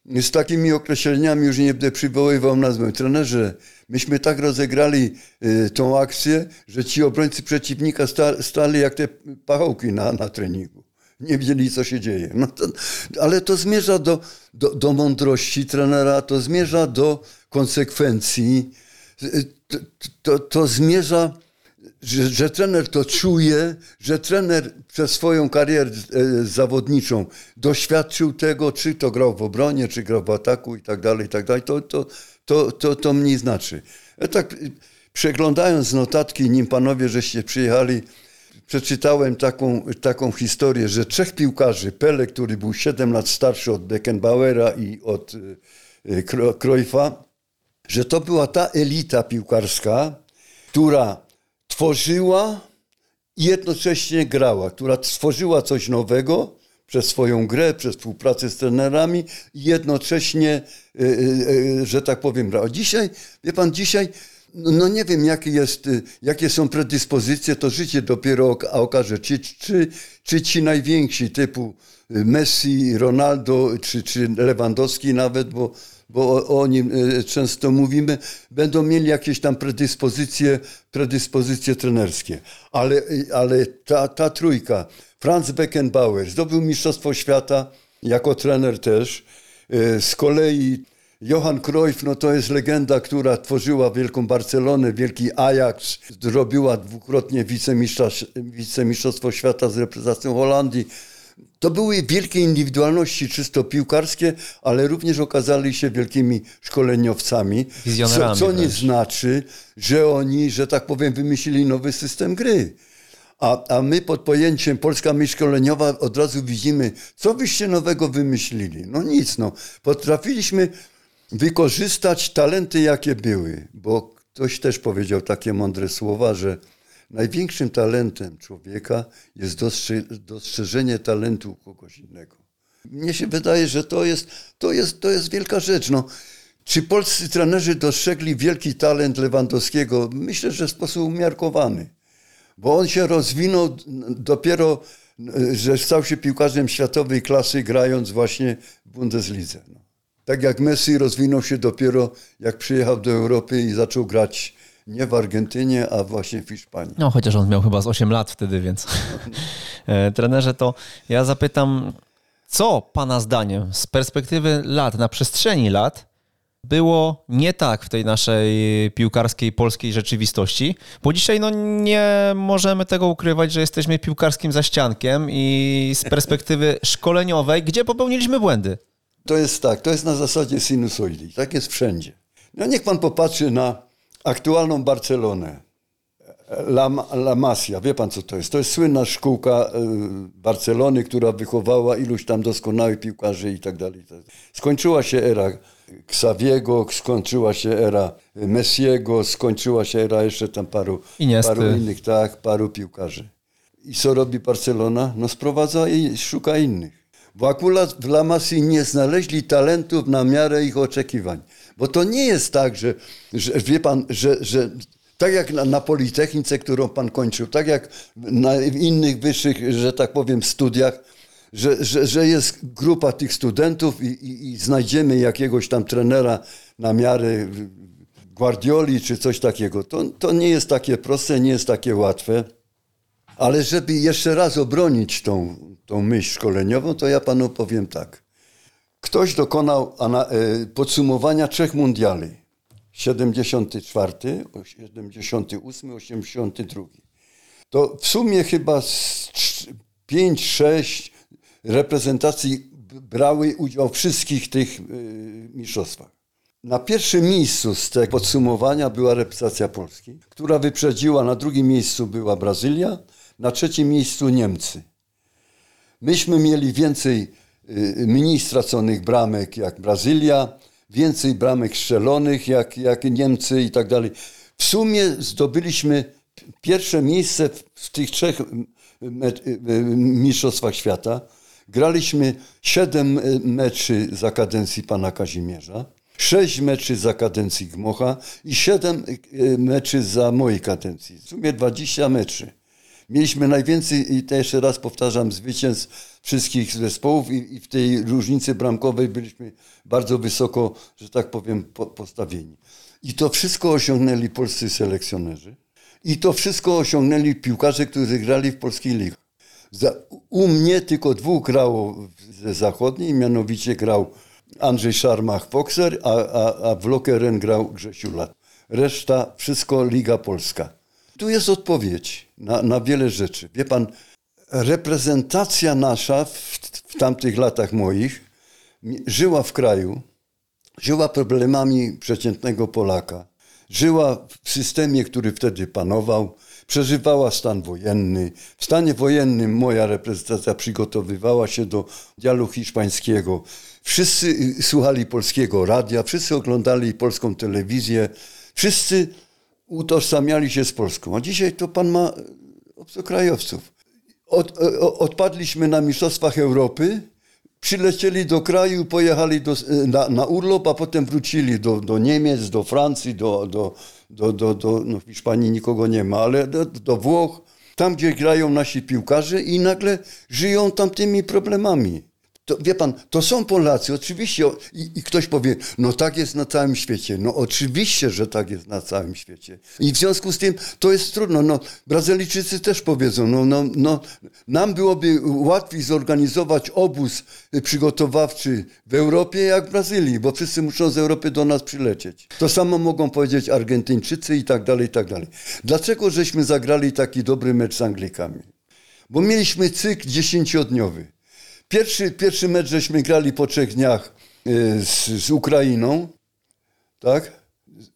z takimi określeniami, już nie będę przywoływał nazwę. Trenerze, myśmy tak rozegrali y, tą akcję, że ci obrońcy przeciwnika sta, stali jak te pachołki na, na treningu. Nie wiedzieli, co się dzieje. No to, ale to zmierza do, do, do mądrości trenera, to zmierza do konsekwencji, to, to, to zmierza, że, że, trener to czuje, że trener przez swoją karierę e, zawodniczą doświadczył tego, czy to grał w obronie, czy grał w ataku i tak dalej, i tak dalej. To, to, to, to, to mniej znaczy. Ja tak przeglądając notatki, nim panowie żeście przyjechali, przeczytałem taką, taką historię, że trzech piłkarzy, Pele, który był 7 lat starszy od Beckenbauera i od Cruyffa, że to była ta elita piłkarska, która tworzyła i jednocześnie grała, która stworzyła coś nowego przez swoją grę, przez współpracę z trenerami i jednocześnie, y, y, y, że tak powiem, grała. Dzisiaj, wie pan, dzisiaj no, no nie wiem, jakie, jest, jakie są predyspozycje, to życie dopiero okaże, czy, czy, czy ci najwięksi typu Messi, Ronaldo, czy, czy Lewandowski nawet, bo bo o, o nim e, często mówimy, będą mieli jakieś tam predyspozycje, predyspozycje trenerskie. Ale, ale ta, ta trójka, Franz Beckenbauer zdobył Mistrzostwo Świata jako trener też. E, z kolei Johan Cruyff, no to jest legenda, która tworzyła wielką Barcelonę, wielki Ajax, zrobiła dwukrotnie wicemistrzostwo świata z reprezentacją Holandii. To były wielkie indywidualności czysto piłkarskie, ale również okazali się wielkimi szkoleniowcami. Co, co nie znaczy, że oni, że tak powiem, wymyślili nowy system gry. A, a my pod pojęciem Polska Myśl Szkoleniowa od razu widzimy, co wyście nowego wymyślili. No nic, no. Potrafiliśmy wykorzystać talenty, jakie były, bo ktoś też powiedział takie mądre słowa, że Największym talentem człowieka jest dostrze dostrzeżenie talentu kogoś innego. Mnie się wydaje, że to jest, to jest, to jest wielka rzecz. No, czy polscy trenerzy dostrzegli wielki talent Lewandowskiego? Myślę, że w sposób umiarkowany, bo on się rozwinął dopiero, że stał się piłkarzem światowej klasy, grając właśnie w Bundeslidze. No. Tak jak Messi rozwinął się dopiero, jak przyjechał do Europy i zaczął grać nie w Argentynie, a właśnie w Hiszpanii. No, chociaż on miał chyba z 8 lat wtedy, więc e, trenerze, to ja zapytam, co Pana zdaniem z perspektywy lat, na przestrzeni lat, było nie tak w tej naszej piłkarskiej polskiej rzeczywistości, bo dzisiaj no, nie możemy tego ukrywać, że jesteśmy piłkarskim zaściankiem i z perspektywy szkoleniowej, gdzie popełniliśmy błędy. To jest tak, to jest na zasadzie sinusoidii, tak jest wszędzie. No niech pan popatrzy na aktualną Barcelonę. La, La Masia, wie pan co to jest? To jest słynna szkółka y, Barcelony, która wychowała iluś tam doskonałych piłkarzy i tak dalej. Skończyła się era Xaviego, skończyła się era Messiego, skończyła się era jeszcze tam paru, paru innych, tak, paru piłkarzy. I co robi Barcelona? No sprowadza i szuka innych. Bo akurat w La Masji nie znaleźli talentów na miarę ich oczekiwań. Bo to nie jest tak, że, że wie pan, że, że tak jak na, na, Politechnice, którą pan kończył, tak jak na innych wyższych, że tak powiem, studiach, że, że, że jest grupa tych studentów i, i, i znajdziemy jakiegoś tam trenera na miarę Guardioli czy coś takiego. To, to nie jest takie proste, nie jest takie łatwe. Ale żeby jeszcze raz obronić tą, tą myśl szkoleniową, to ja panu powiem tak. Ktoś dokonał e, podsumowania trzech mundiali. 74, 78, 82. To w sumie chyba 5-6 reprezentacji brały udział w wszystkich tych e, mistrzostwach. Na pierwszym miejscu z tego podsumowania była reprezentacja Polski, która wyprzedziła, na drugim miejscu była Brazylia, na trzecim miejscu Niemcy. Myśmy mieli więcej mniej straconych bramek jak Brazylia, więcej bramek strzelonych jak, jak Niemcy i tak dalej. W sumie zdobyliśmy pierwsze miejsce w tych trzech y, y, mistrzostwach świata. Graliśmy siedem meczy za kadencji pana Kazimierza, sześć meczy za kadencji Gmocha i siedem meczy za mojej kadencji. W sumie 20 meczy. Mieliśmy najwięcej, i to jeszcze raz powtarzam, zwycięstw wszystkich zespołów i, i w tej różnicy bramkowej byliśmy bardzo wysoko, że tak powiem, po, postawieni. I to wszystko osiągnęli polscy selekcjonerzy. I to wszystko osiągnęli piłkarze, którzy grali w polskiej lidze. U mnie tylko dwóch grało ze zachodniej, mianowicie grał Andrzej Szarmach-Foxer, a, a, a w Lokeren grał Grzesiu Lat. Reszta, wszystko Liga Polska. Tu jest odpowiedź na, na wiele rzeczy. Wie pan, reprezentacja nasza w, w tamtych latach moich żyła w kraju, żyła problemami przeciętnego Polaka, żyła w systemie, który wtedy panował, przeżywała stan wojenny. W stanie wojennym moja reprezentacja przygotowywała się do dialogu hiszpańskiego. Wszyscy y, słuchali polskiego radia, wszyscy oglądali polską telewizję, wszyscy utożsamiali się z Polską. A dzisiaj to pan ma obcokrajowców. Od, e, odpadliśmy na Mistrzostwach Europy, przylecieli do kraju, pojechali do, e, na, na, urlop, a potem wrócili do, do Niemiec, do Francji, do, do, do, do, do no Hiszpanii nikogo nie ma, ale do, do Włoch, tam gdzie grają nasi piłkarze i nagle żyją tam tymi problemami. To, wie pan, to są Polacy, oczywiście. I, I, ktoś powie, no tak jest na całym świecie. No oczywiście, że tak jest na całym świecie. I w związku z tym to jest trudno. No, Brazylijczycy też powiedzą, no, no, no, nam byłoby łatwiej zorganizować obóz przygotowawczy w Europie jak w Brazylii, bo wszyscy muszą z Europy do nas przylecieć. To samo mogą powiedzieć Argentyńczycy i tak dalej, i tak dalej. Dlaczego żeśmy zagrali taki dobry mecz z Anglikami? Bo mieliśmy cykl dziesięciodniowy. Pierwszy, pierwszy mecz żeśmy grali po trzech dniach y, z, z Ukrainą, tak?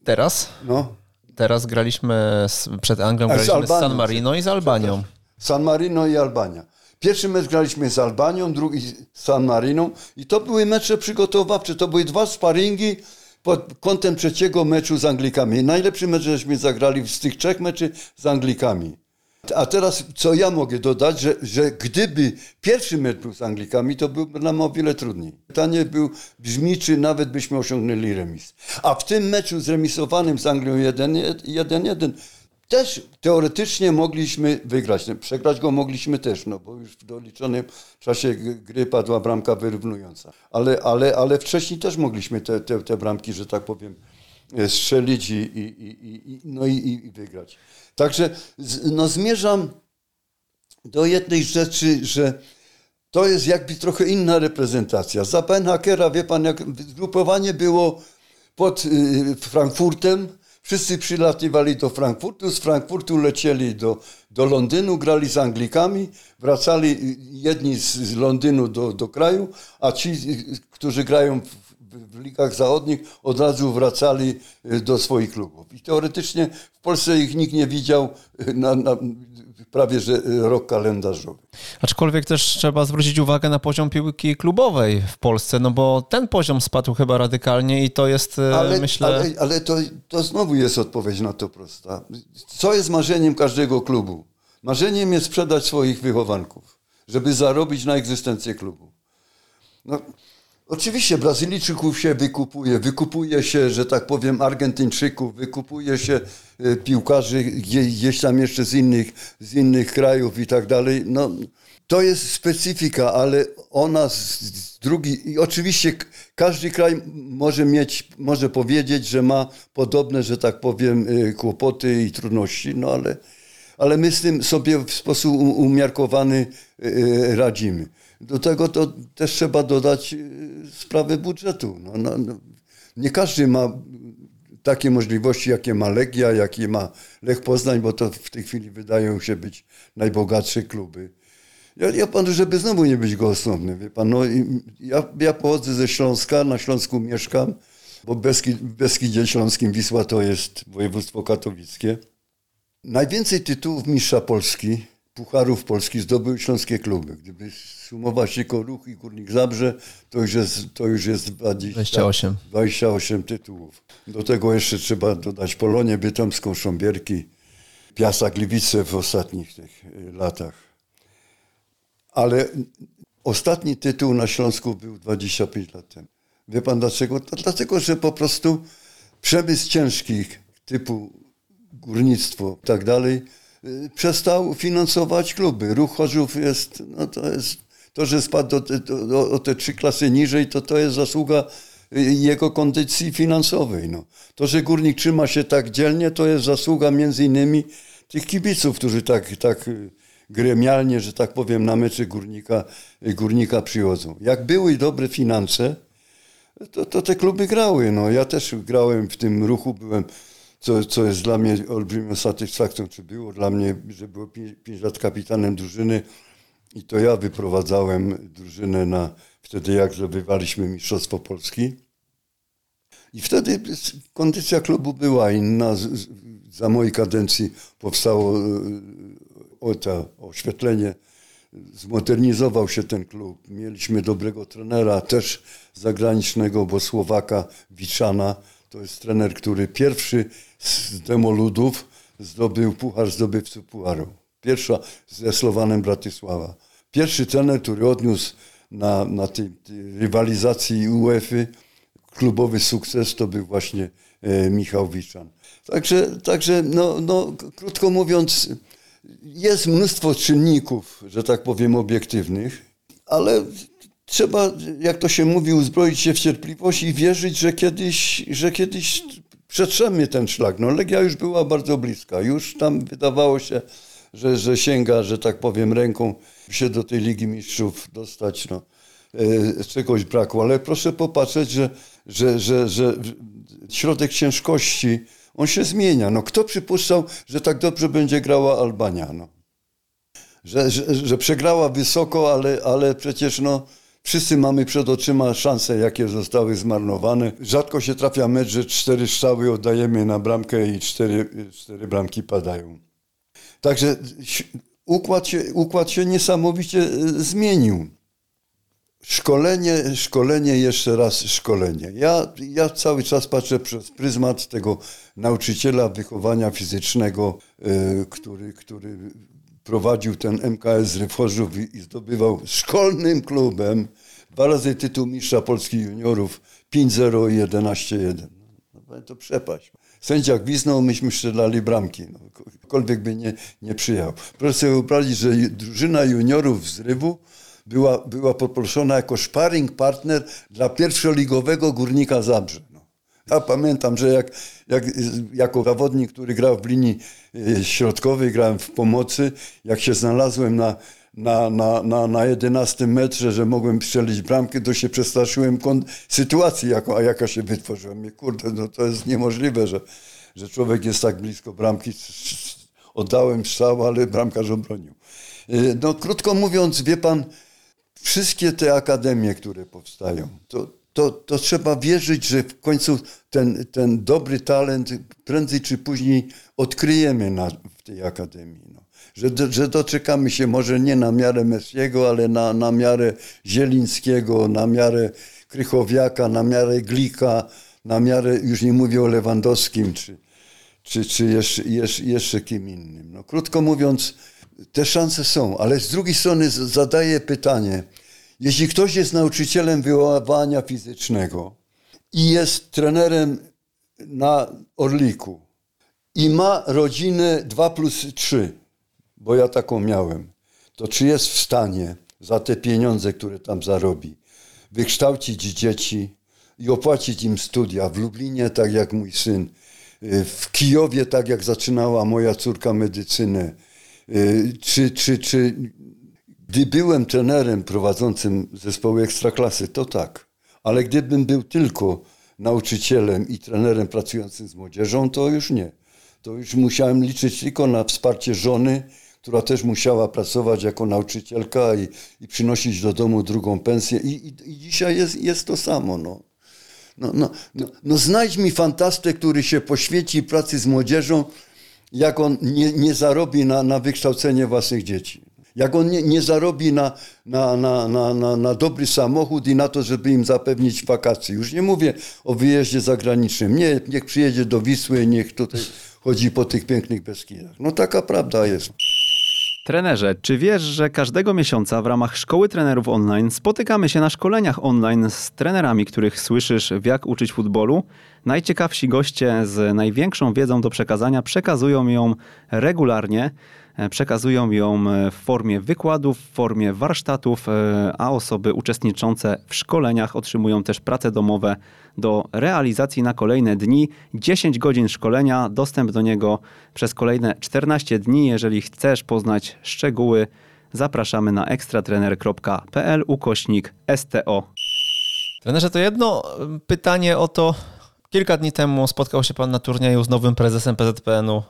Teraz? No. Teraz graliśmy z, przed Anglią, graliśmy z, Albanią, z San Marino i z Albanią. San Marino i Albania. Pierwszy mecz graliśmy z Albanią, drugi z San Mariną i to były mecze przygotowawcze, to były dwa sparingi pod kątem trzeciego meczu z Anglikami. Najlepszy mecz żeśmy zagrali z tych trzech meczy z Anglikami. A teraz, co ja mogę dodać, że, że gdyby pierwszy mecz był z Anglikami, to byłby nam o wiele trudniej. Pytanie był, brzmi, czy nawet byśmy osiągnęli remis. A w tym meczu zremisowanym z Anglią 1-1 też teoretycznie mogliśmy wygrać. Przegrać go mogliśmy też, no bo już w doliczonym czasie gry padła bramka wyrównująca. Ale, ale, ale wcześniej też mogliśmy te, te, te bramki, że tak powiem, strzelić i, i, i, no i, i wygrać. Także no, zmierzam do jednej rzeczy, że to jest jakby trochę inna reprezentacja. Za Hakera, wie pan, jak zgrupowanie było pod y, Frankfurtem, wszyscy przylatywali do Frankfurtu, z Frankfurtu lecieli do, do Londynu, grali z Anglikami, wracali y, jedni z Londynu do, do kraju, a ci, y, którzy grają w, ligach zachodnich, od razu wracali do swoich klubów. I teoretycznie w Polsce ich nikt nie widział na, na prawie że rok kalendarzowy. Aczkolwiek też trzeba zwrócić uwagę na poziom piłki klubowej w Polsce, no bo ten poziom spadł chyba radykalnie i to jest, ale, myślę... Ale, ale to, to znowu jest odpowiedź na to prosta. Co jest marzeniem każdego klubu? Marzeniem jest sprzedać swoich wychowanków, żeby zarobić na egzystencję klubu. No, Oczywiście Brazylijczyków się wykupuje, wykupuje się, że tak powiem, Argentyńczyków, wykupuje się e, piłkarzy gdzieś tam jeszcze z innych, z innych krajów i tak dalej. No, to jest specyfika, ale ona z drugi, i oczywiście każdy kraj może mieć, może powiedzieć, że ma podobne, że tak powiem, e, kłopoty i trudności, no ale, ale my z tym sobie w sposób umiarkowany e, radzimy. Do tego to też trzeba dodać y, sprawę budżetu. No, no, no. Nie każdy ma takie możliwości, jakie ma Legia, jakie ma Lech Poznań, bo to w tej chwili wydają się być najbogatsze kluby. Ja, ja panu, żeby znowu nie być gołosłowny, wie pan, no, ja, ja pochodzę ze Śląska, na Śląsku mieszkam, bo Beskid, w Beskidzie Śląskim Wisła to jest województwo katowickie. Najwięcej tytułów mistrza Polski Pucharów Polski zdobyły śląskie kluby. Gdyby sumować tylko Ruch i Górnik Zabrze, to już jest, to już jest 20, 28. 28 tytułów. Do tego jeszcze trzeba dodać Polonię Bytomską, Sząbierki, Piasa Gliwice w ostatnich tych y, latach. Ale ostatni tytuł na Śląsku był 25 lat temu. Wie pan dlaczego? To dlatego, że po prostu przemysł ciężkich typu górnictwo i tak dalej Y, przestał finansować kluby. Ruch Chorzów jest, no to jest, to, że spadł o te trzy klasy niżej, to to jest zasługa y, jego kondycji finansowej. No. To, że Górnik trzyma się tak dzielnie, to jest zasługa między innymi tych kibiców, którzy tak, tak y, gremialnie, że tak powiem, na mecze Górnika, Górnika przychodzą. Jak były dobre finanse, to, to te kluby grały. No. Ja też grałem w tym ruchu, byłem co, co jest dla mnie olbrzymią satysfakcją, czy było dla mnie, że było 5 lat kapitanem drużyny i to ja wyprowadzałem drużynę na wtedy, jak zdobywaliśmy Mistrzostwo Polski. I wtedy kondycja klubu była inna. Za mojej kadencji powstało e, o to oświetlenie, zmodernizował się ten klub. Mieliśmy dobrego trenera, też zagranicznego, bo Słowaka Wiczana. To jest trener, który pierwszy z Demoludów zdobył puchar zdobywców pucharu. Pierwsza ze Slowanem Bratysława. Pierwszy trener, który odniósł na, na tej, tej rywalizacji UEFA klubowy sukces, to był właśnie e, Michał Wiczan. Także, także no, no, krótko mówiąc, jest mnóstwo czynników, że tak powiem, obiektywnych, ale trzeba, jak to się mówi, uzbroić się w cierpliwość i wierzyć, że kiedyś, że kiedyś przetrzemy ten szlak. No Legia już była bardzo bliska. Już tam wydawało się, że, że sięga, że tak powiem, ręką się do tej Ligi Mistrzów dostać. No. E, czegoś brakło, ale proszę popatrzeć, że, że, że, że środek ciężkości, on się zmienia. No, kto przypuszczał, że tak dobrze będzie grała Albania? No? Że, że, że przegrała wysoko, ale, ale przecież no, Wszyscy mamy przed oczyma szanse, jakie zostały zmarnowane. Rzadko się trafia mecz, że cztery strzały oddajemy na bramkę i cztery, cztery bramki padają. Także układ się, układ się niesamowicie e, zmienił. Szkolenie, szkolenie, jeszcze raz szkolenie. Ja, ja cały czas patrzę przez pryzmat tego nauczyciela wychowania fizycznego, yy, który, który prowadził ten MKS Ryforzów i, i zdobywał szkolnym klubem dwa razy tytuł mistrza Polski juniorów 5-0 i 11-1. No, to przepaść. Sędzia gwiznął, myśmy strzelali bramki. No, kolwiek by nie, nie przyjechał. Proszę sobie wyobrazić, że drużyna juniorów z Rywu była, była poproszona jako sparring partner dla pierwszoligowego Górnika Zabrze. No. Ja pamiętam, że jak, jak, jako zawodnik, który grał w linii e, środkowej, grałem w pomocy, jak się znalazłem na, na, na, na, na 11 metrze, że mogłem strzelić bramkę, to się przestraszyłem sytuacji, a jaka się wytworzyła. Mnie, kurde, no to jest niemożliwe, że, że człowiek jest tak blisko bramki. Oddałem strzał, ale bramkarz obronił. E, no krótko mówiąc, wie pan, wszystkie te akademie, które powstają, to, to, to trzeba wierzyć, że w końcu ten, ten dobry talent prędzej czy później odkryjemy na, w tej akademii. Że, że doczekamy się może nie na miarę Messiego, ale na, na miarę Zielińskiego, na miarę Krychowiaka, na miarę Glika, na miarę, już nie mówię o Lewandowskim, czy, czy, czy jeszcze, jeszcze, jeszcze kim innym. No, krótko mówiąc, te szanse są, ale z drugiej strony zadaję pytanie, jeśli ktoś jest nauczycielem wychowania fizycznego i jest trenerem na Orliku i ma rodzinę 2 plus 3, bo ja taką miałem, to czy jest w stanie za te pieniądze, które tam zarobi, wykształcić dzieci i opłacić im studia w Lublinie, tak jak mój syn, w Kijowie, tak jak zaczynała moja córka medycynę, czy, czy, czy gdy byłem trenerem prowadzącym zespoły ekstraklasy, to tak. Ale gdybym był tylko nauczycielem i trenerem pracującym z młodzieżą, to już nie. To już musiałem liczyć tylko na wsparcie żony, która też musiała pracować jako nauczycielka i, i przynosić do domu drugą pensję. I, i, i dzisiaj jest, jest to samo. No. No, no, no, no znajdź mi fantastę, który się poświęci pracy z młodzieżą, jak on nie, nie zarobi na, na wykształcenie własnych dzieci. Jak on nie, nie zarobi na, na, na, na, na, na dobry samochód i na to, żeby im zapewnić wakacje. Już nie mówię o wyjeździe zagranicznym. Nie, niech przyjedzie do Wisły, niech tutaj chodzi po tych pięknych Beskidach. No taka prawda jest. Trenerze, czy wiesz, że każdego miesiąca w ramach Szkoły Trenerów Online spotykamy się na szkoleniach online z trenerami, których słyszysz w jak uczyć futbolu? Najciekawsi goście z największą wiedzą do przekazania przekazują ją regularnie. E, przekazują ją e, w formie wykładów, w formie warsztatów, e, a osoby uczestniczące w szkoleniach otrzymują też prace domowe do realizacji na kolejne dni. 10 godzin szkolenia, dostęp do niego przez kolejne 14 dni. Jeżeli chcesz poznać szczegóły, zapraszamy na ekstratrener.pl ukośnik STO. Trenerze, to jedno pytanie o to. Kilka dni temu spotkał się Pan na turnieju z nowym prezesem PZPN-u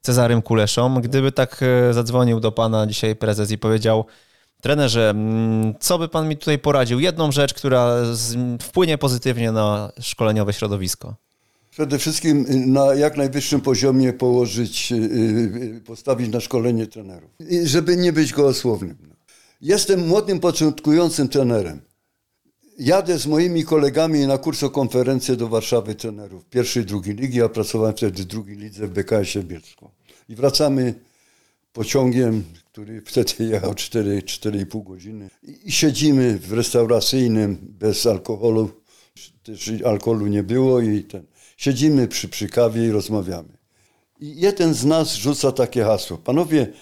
Cezarym Kuleszą. Gdyby tak e, zadzwonił do pana dzisiaj prezes i powiedział, trenerze, mm, co by pan mi tutaj poradził? Jedną rzecz, która wpłynie pozytywnie na szkoleniowe środowisko. Przede wszystkim y, na jak najwyższym poziomie położyć, y, y, postawić na szkolenie trenerów, żeby nie być gołosłownym. Jestem młodym, początkującym trenerem. Jadę z moimi kolegami na kurs o konferencję do Warszawy trenerów pierwszej drugiej ligi. Ja pracowałem wtedy w drugiej lidze w BKS-ie Bielsku. I wracamy pociągiem, który wtedy jechał 4-4,5 godziny. I siedzimy w restauracyjnym bez alkoholu. Też alkoholu nie było i ten. Siedzimy przy, przy kawie i rozmawiamy. I jeden z nas rzuca takie hasło. Panowie,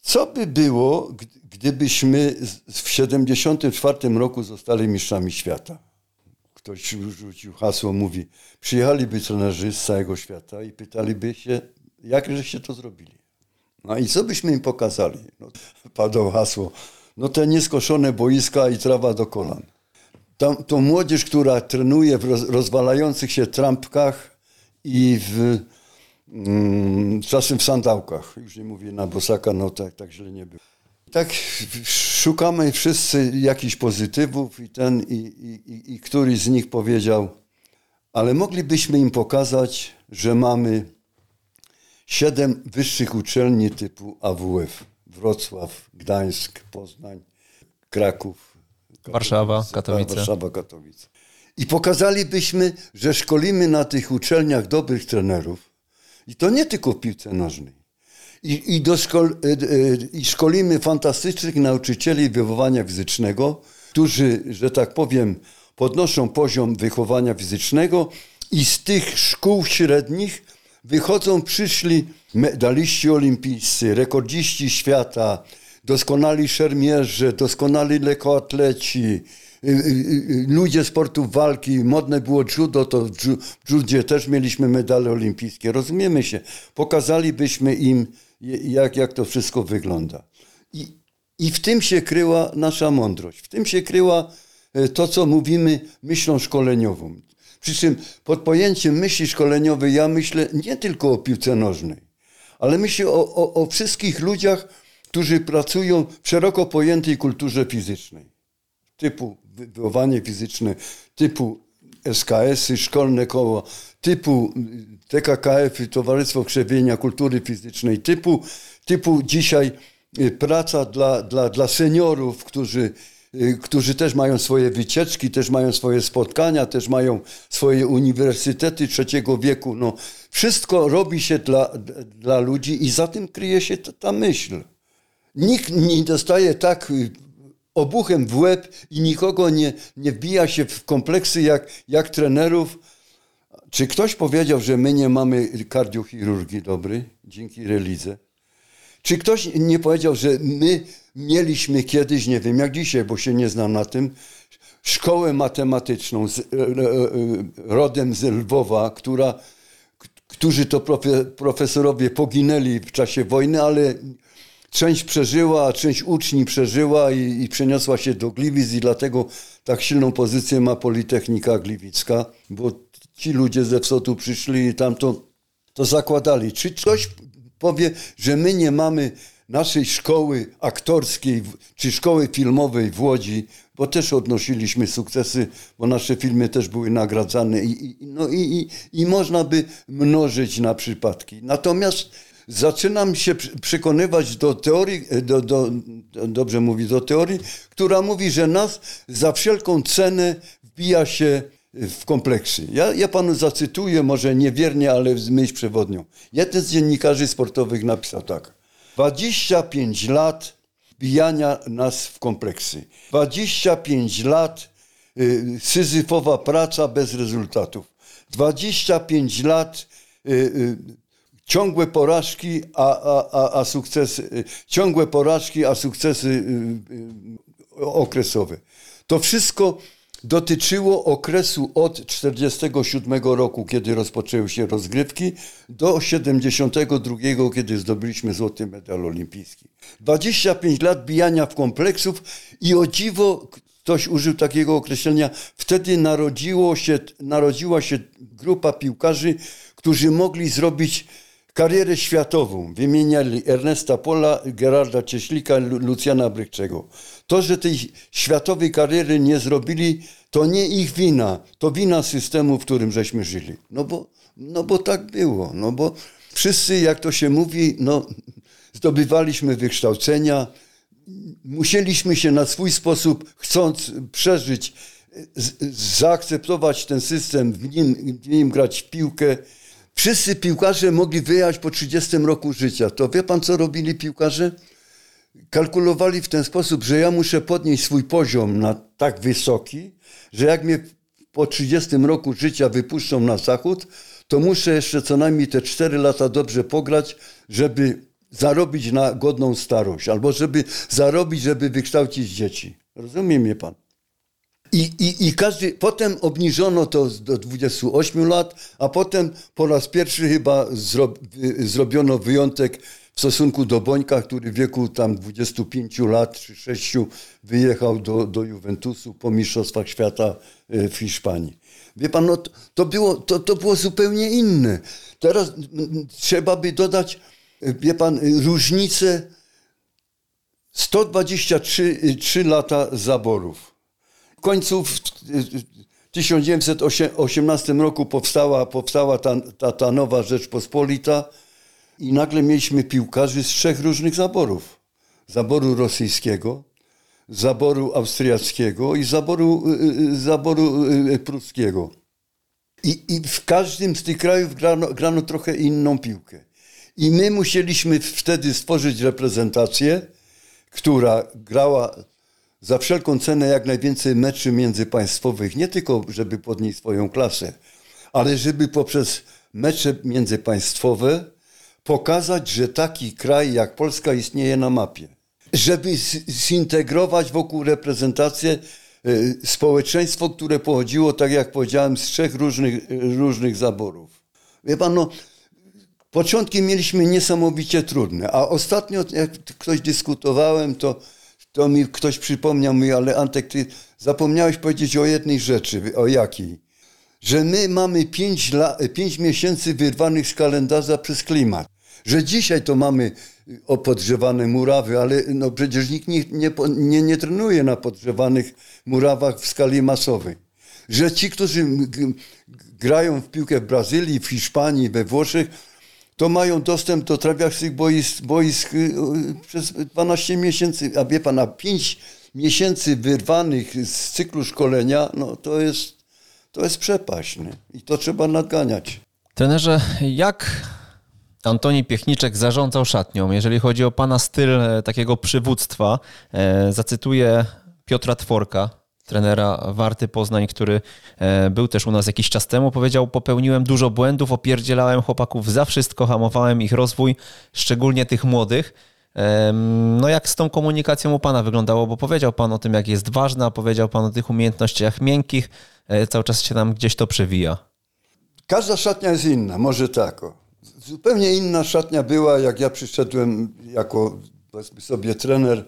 co by było, gdybyśmy w 74 roku zostali mistrzami świata? Ktoś rzucił hasło, mówi, przyjechaliby trenerzy z całego świata i pytaliby się, jak żeście to zrobili? No i co byśmy im pokazali? No, padło hasło, no te nieskoszone boiska i trawa do kolan. Tam, to młodzież, która trenuje w roz, rozwalających się trampkach i w, mm, czasem w sandałkach. Już nie mówię na bosaka, no tak, tak źle nie było. Tak szukamy wszyscy jakichś pozytywów i ten, i, i, i, i któryś z nich powiedział, ale moglibyśmy im pokazać, że mamy siedem wyższych uczelni typu AWF. Wrocław, Gdańsk, Poznań, Kraków, Warszawa, Katowice. Warszawa, Katowice. I pokazalibyśmy, że szkolimy na tych uczelniach dobrych trenerów. I to nie tylko w piłce nożnej. I, i, e, e, I szkolimy fantastycznych nauczycieli wychowania fizycznego, którzy, że tak powiem, podnoszą poziom wychowania fizycznego i z tych szkół średnich wychodzą przyszli medaliści olimpijscy, rekordziści świata, doskonali szermierze, doskonali lekkoatleci, y, y, ludzie sportów walki, modne było judo, to w judzie też mieliśmy medale olimpijskie. Rozumiemy się. Pokazalibyśmy im, jak, jak to wszystko wygląda. I, I w tym się kryła nasza mądrość. W tym się kryła to, co mówimy myślą szkoleniową. Przy czym pod pojęciem myśli szkoleniowej ja myślę nie tylko o piłce nożnej, ale myślę o, o, o wszystkich ludziach, którzy pracują w szeroko pojętej kulturze fizycznej. Typu wychowanie fizyczne, typu SKS-y, szkolne koło, typu TKKF, Towarzystwo Krzewienia Kultury Fizycznej, typu, typu dzisiaj y, praca dla, dla, dla seniorów, którzy Y, którzy też mają swoje wycieczki, też mają swoje spotkania, też mają swoje uniwersytety trzeciego wieku. No, wszystko robi się dla, dla ludzi i za tym kryje się ta, ta myśl. Nikt nie dostaje tak y, obuchem w łeb i nikogo nie, nie wbija się w kompleksy jak, jak trenerów. Czy ktoś powiedział, że my nie mamy kardiochirurgii dobrej dzięki relidze? Czy ktoś nie powiedział, że my mieliśmy kiedyś, nie wiem jak dzisiaj, bo się nie znam na tym, szkołę matematyczną z, e, e, e, rodem z Lwowa, która, którzy to profe, profesorowie poginęli w czasie wojny, ale część przeżyła, część uczni przeżyła i, i przeniosła się do Gliwic i dlatego tak silną pozycję ma Politechnika Gliwicka, bo ci ludzie ze wschodu przyszli i tam to, to zakładali. Czy ktoś powie, że my nie mamy naszej szkoły aktorskiej czy szkoły filmowej w Łodzi, bo też odnosiliśmy sukcesy, bo nasze filmy też były nagradzane i, i, no i, i, i można by mnożyć na przypadki. Natomiast zaczynam się przekonywać do teorii, do, do, do, dobrze mówi, do teorii, która mówi, że nas za wszelką cenę wbija się w kompleksy. Ja, ja panu zacytuję, może niewiernie, ale z myśl przewodnią. Jeden z dziennikarzy sportowych napisał tak. 25 lat bijania nas w kompleksy. 25 lat y, syzyfowa praca bez rezultatów. 25 lat y, y, ciągłe porażki, a, a, a, a sukcesy, ciągłe porażki, a sukcesy okresowe. To wszystko dotyczyło okresu od 1947 roku, kiedy rozpoczęły się rozgrywki, do 1972, kiedy zdobyliśmy złoty medal olimpijski. 25 lat bijania w kompleksów i o dziwo, ktoś użył takiego określenia, wtedy narodziło się, narodziła się grupa piłkarzy, którzy mogli zrobić karierę światową. Wymieniali Ernesta Pola, Gerarda Cieślika, Lucjana Brykczego. To, że tej światowej kariery nie zrobili, to nie ich wina, to wina systemu, w którym żeśmy żyli. No bo, no bo tak było, no bo wszyscy, jak to się mówi, no, zdobywaliśmy wykształcenia, musieliśmy się na swój sposób, chcąc przeżyć, zaakceptować ten system, w nim, w nim grać w piłkę. Wszyscy piłkarze mogli wyjechać po 30 roku życia. To wie pan, co robili piłkarze? kalkulowali w ten sposób, że ja muszę podnieść swój poziom na tak wysoki, że jak mnie po 30 roku życia wypuszczą na zachód, to muszę jeszcze co najmniej te 4 lata dobrze pograć, żeby zarobić na godną starość, albo żeby zarobić, żeby wykształcić dzieci. Rozumie mnie pan? I, i, I każdy, potem obniżono to do 28 lat, a potem po raz pierwszy chyba zro, zrobiono wyjątek w stosunku do Bońka, który w wieku tam 25 lat czy 6 wyjechał do, do Juventusu po Mistrzostwach Świata e, w Hiszpanii. Wie pan, no, to, było, to, to było zupełnie inne. Teraz trzeba by dodać, e, wie pan, różnicę 123 3 lata zaborów. W końcu w 1918 roku powstała, powstała ta, ta, ta nowa Rzeczpospolita, i nagle mieliśmy piłkarzy z trzech różnych zaborów. Zaboru rosyjskiego, zaboru austriackiego i zaboru, y, y, y, zaboru pruskiego. I, I, w każdym z tych krajów grano, grano trochę inną piłkę. I my musieliśmy wtedy stworzyć reprezentację, która grała za wszelką cenę jak najwięcej meczy międzypaństwowych, nie tylko żeby podnieść swoją klasę, ale żeby poprzez mecze międzypaństwowe pokazać, że taki kraj jak Polska istnieje na mapie. Żeby zintegrować wokół reprezentację społeczeństwo, które pochodziło, tak jak powiedziałem, z trzech różnych, różnych zaborów. Wie pan, no, początki mieliśmy niesamowicie trudne, a ostatnio, jak ktoś dyskutowałem, to, to mi ktoś przypomniał mi, ale Antek, ty zapomniałeś powiedzieć o jednej rzeczy, o jakiej? Że my mamy pięć, la, miesięcy wyrwanych z kalendarza przez klimat. Że dzisiaj to mamy opodgrzewane murawy, ale no przecież nikt nie, nie, nie, nie trenuje na podgrzewanych murawach w skali masowej. Że ci, którzy grają w piłkę w Brazylii, w Hiszpanii, we Włoszech, to mają dostęp do trawiastych boisk, boisk y, przez 12 miesięcy, a wie pan, na 5 miesięcy wyrwanych z cyklu szkolenia, no to jest, to jest przepaść nie? i to trzeba nadganiać. Trenerze, jak Antoni Piechniczek zarządzał szatnią. Jeżeli chodzi o pana styl e, takiego przywództwa, e, zacytuję Piotra Tworka, trenera Warty Poznań, który e, był też u nas jakiś czas temu, powiedział: Popełniłem dużo błędów, opierdzielałem chłopaków za wszystko, hamowałem ich rozwój, szczególnie tych młodych. No jak z tą komunikacją u Pana wyglądało? Bo powiedział Pan o tym, jak jest ważna, powiedział Pan o tych umiejętnościach miękkich, cały czas się nam gdzieś to przewija. Każda szatnia jest inna, może tak. Zupełnie inna szatnia była, jak ja przyszedłem jako, powiedzmy sobie, trener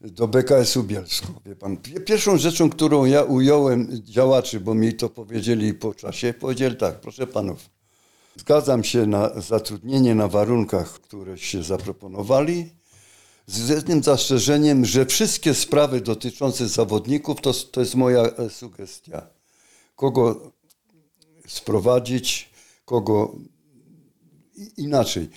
do BKS-u Bielsko. Wie pan, pierwszą rzeczą, którą ja ująłem działaczy, bo mi to powiedzieli po czasie, powiedzieli tak, proszę panów, zgadzam się na zatrudnienie na warunkach, które się zaproponowali, z jednym zastrzeżeniem, że wszystkie sprawy dotyczące zawodników to, to jest moja e, sugestia. Kogo sprowadzić, kogo inaczej.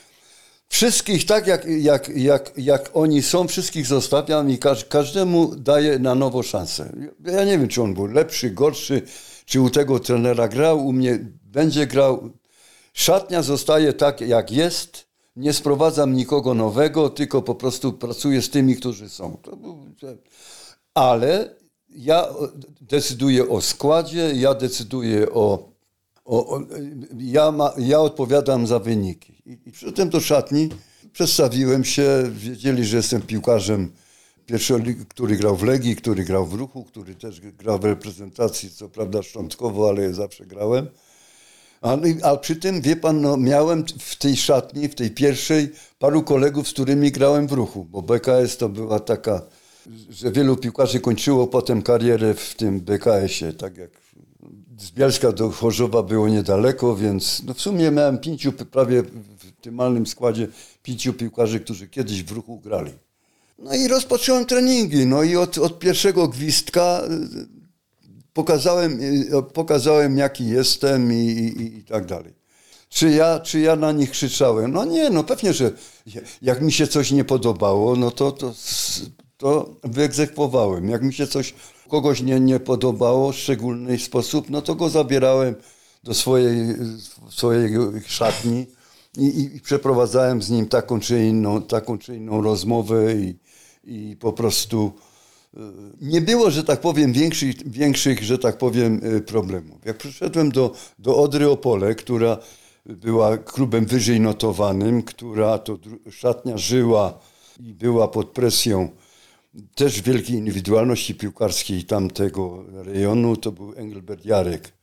Wszystkich tak, jak, jak, jak, jak oni są, wszystkich zostawiam i każdemu daję na nowo szansę. Ja nie wiem, czy on był lepszy, gorszy, czy u tego trenera grał, u mnie będzie grał. Szatnia zostaje tak, jak jest. Nie sprowadzam nikogo nowego, tylko po prostu pracuję z tymi, którzy są. Ale ja decyduję o składzie, ja decyduję o o, o, ja, ma, ja odpowiadam za wyniki. I, I przyszedłem do szatni, przedstawiłem się, wiedzieli, że jestem piłkarzem pierwszoligi, który grał w Legii, który grał w Ruchu, który też grał w reprezentacji, co prawda szczątkowo, ale zawsze grałem. A, no a przy tym, wie pan, no, miałem w tej szatni, w tej pierwszej, paru kolegów, z którymi grałem w Ruchu, bo BKS to była taka, że wielu piłkarzy kończyło potem karierę w tym BKS-ie, tak jak z Bielska do Chorzowa było niedaleko, więc no w sumie miałem pięciu, prawie w optymalnym składzie pięciu piłkarzy, którzy kiedyś w ruchu grali. No i rozpocząłem treningi, no i od, od pierwszego gwizdka y, pokazałem, y, pokazałem jaki jestem i, i, i tak dalej. Czy ja, czy ja na nich krzyczałem? No nie, no pewnie, że jak mi się coś nie podobało, no to, to, to wyegzekwowałem. Jak mi się coś kogoś nie, nie podobało w szczególny sposób, no to go zabierałem do swojej, swojej szatni i, i przeprowadzałem z nim taką czy inną, taką czy inną rozmowę i, i po prostu e, nie było, że tak powiem, większych, większych że tak powiem, e, problemów. Jak przyszedłem do, do Odry Opole, która była klubem wyżej notowanym, która to szatnia żyła i była pod presją też wielkiej indywidualności piłkarskiej tamtego rejonu to był Engelbert Jarek.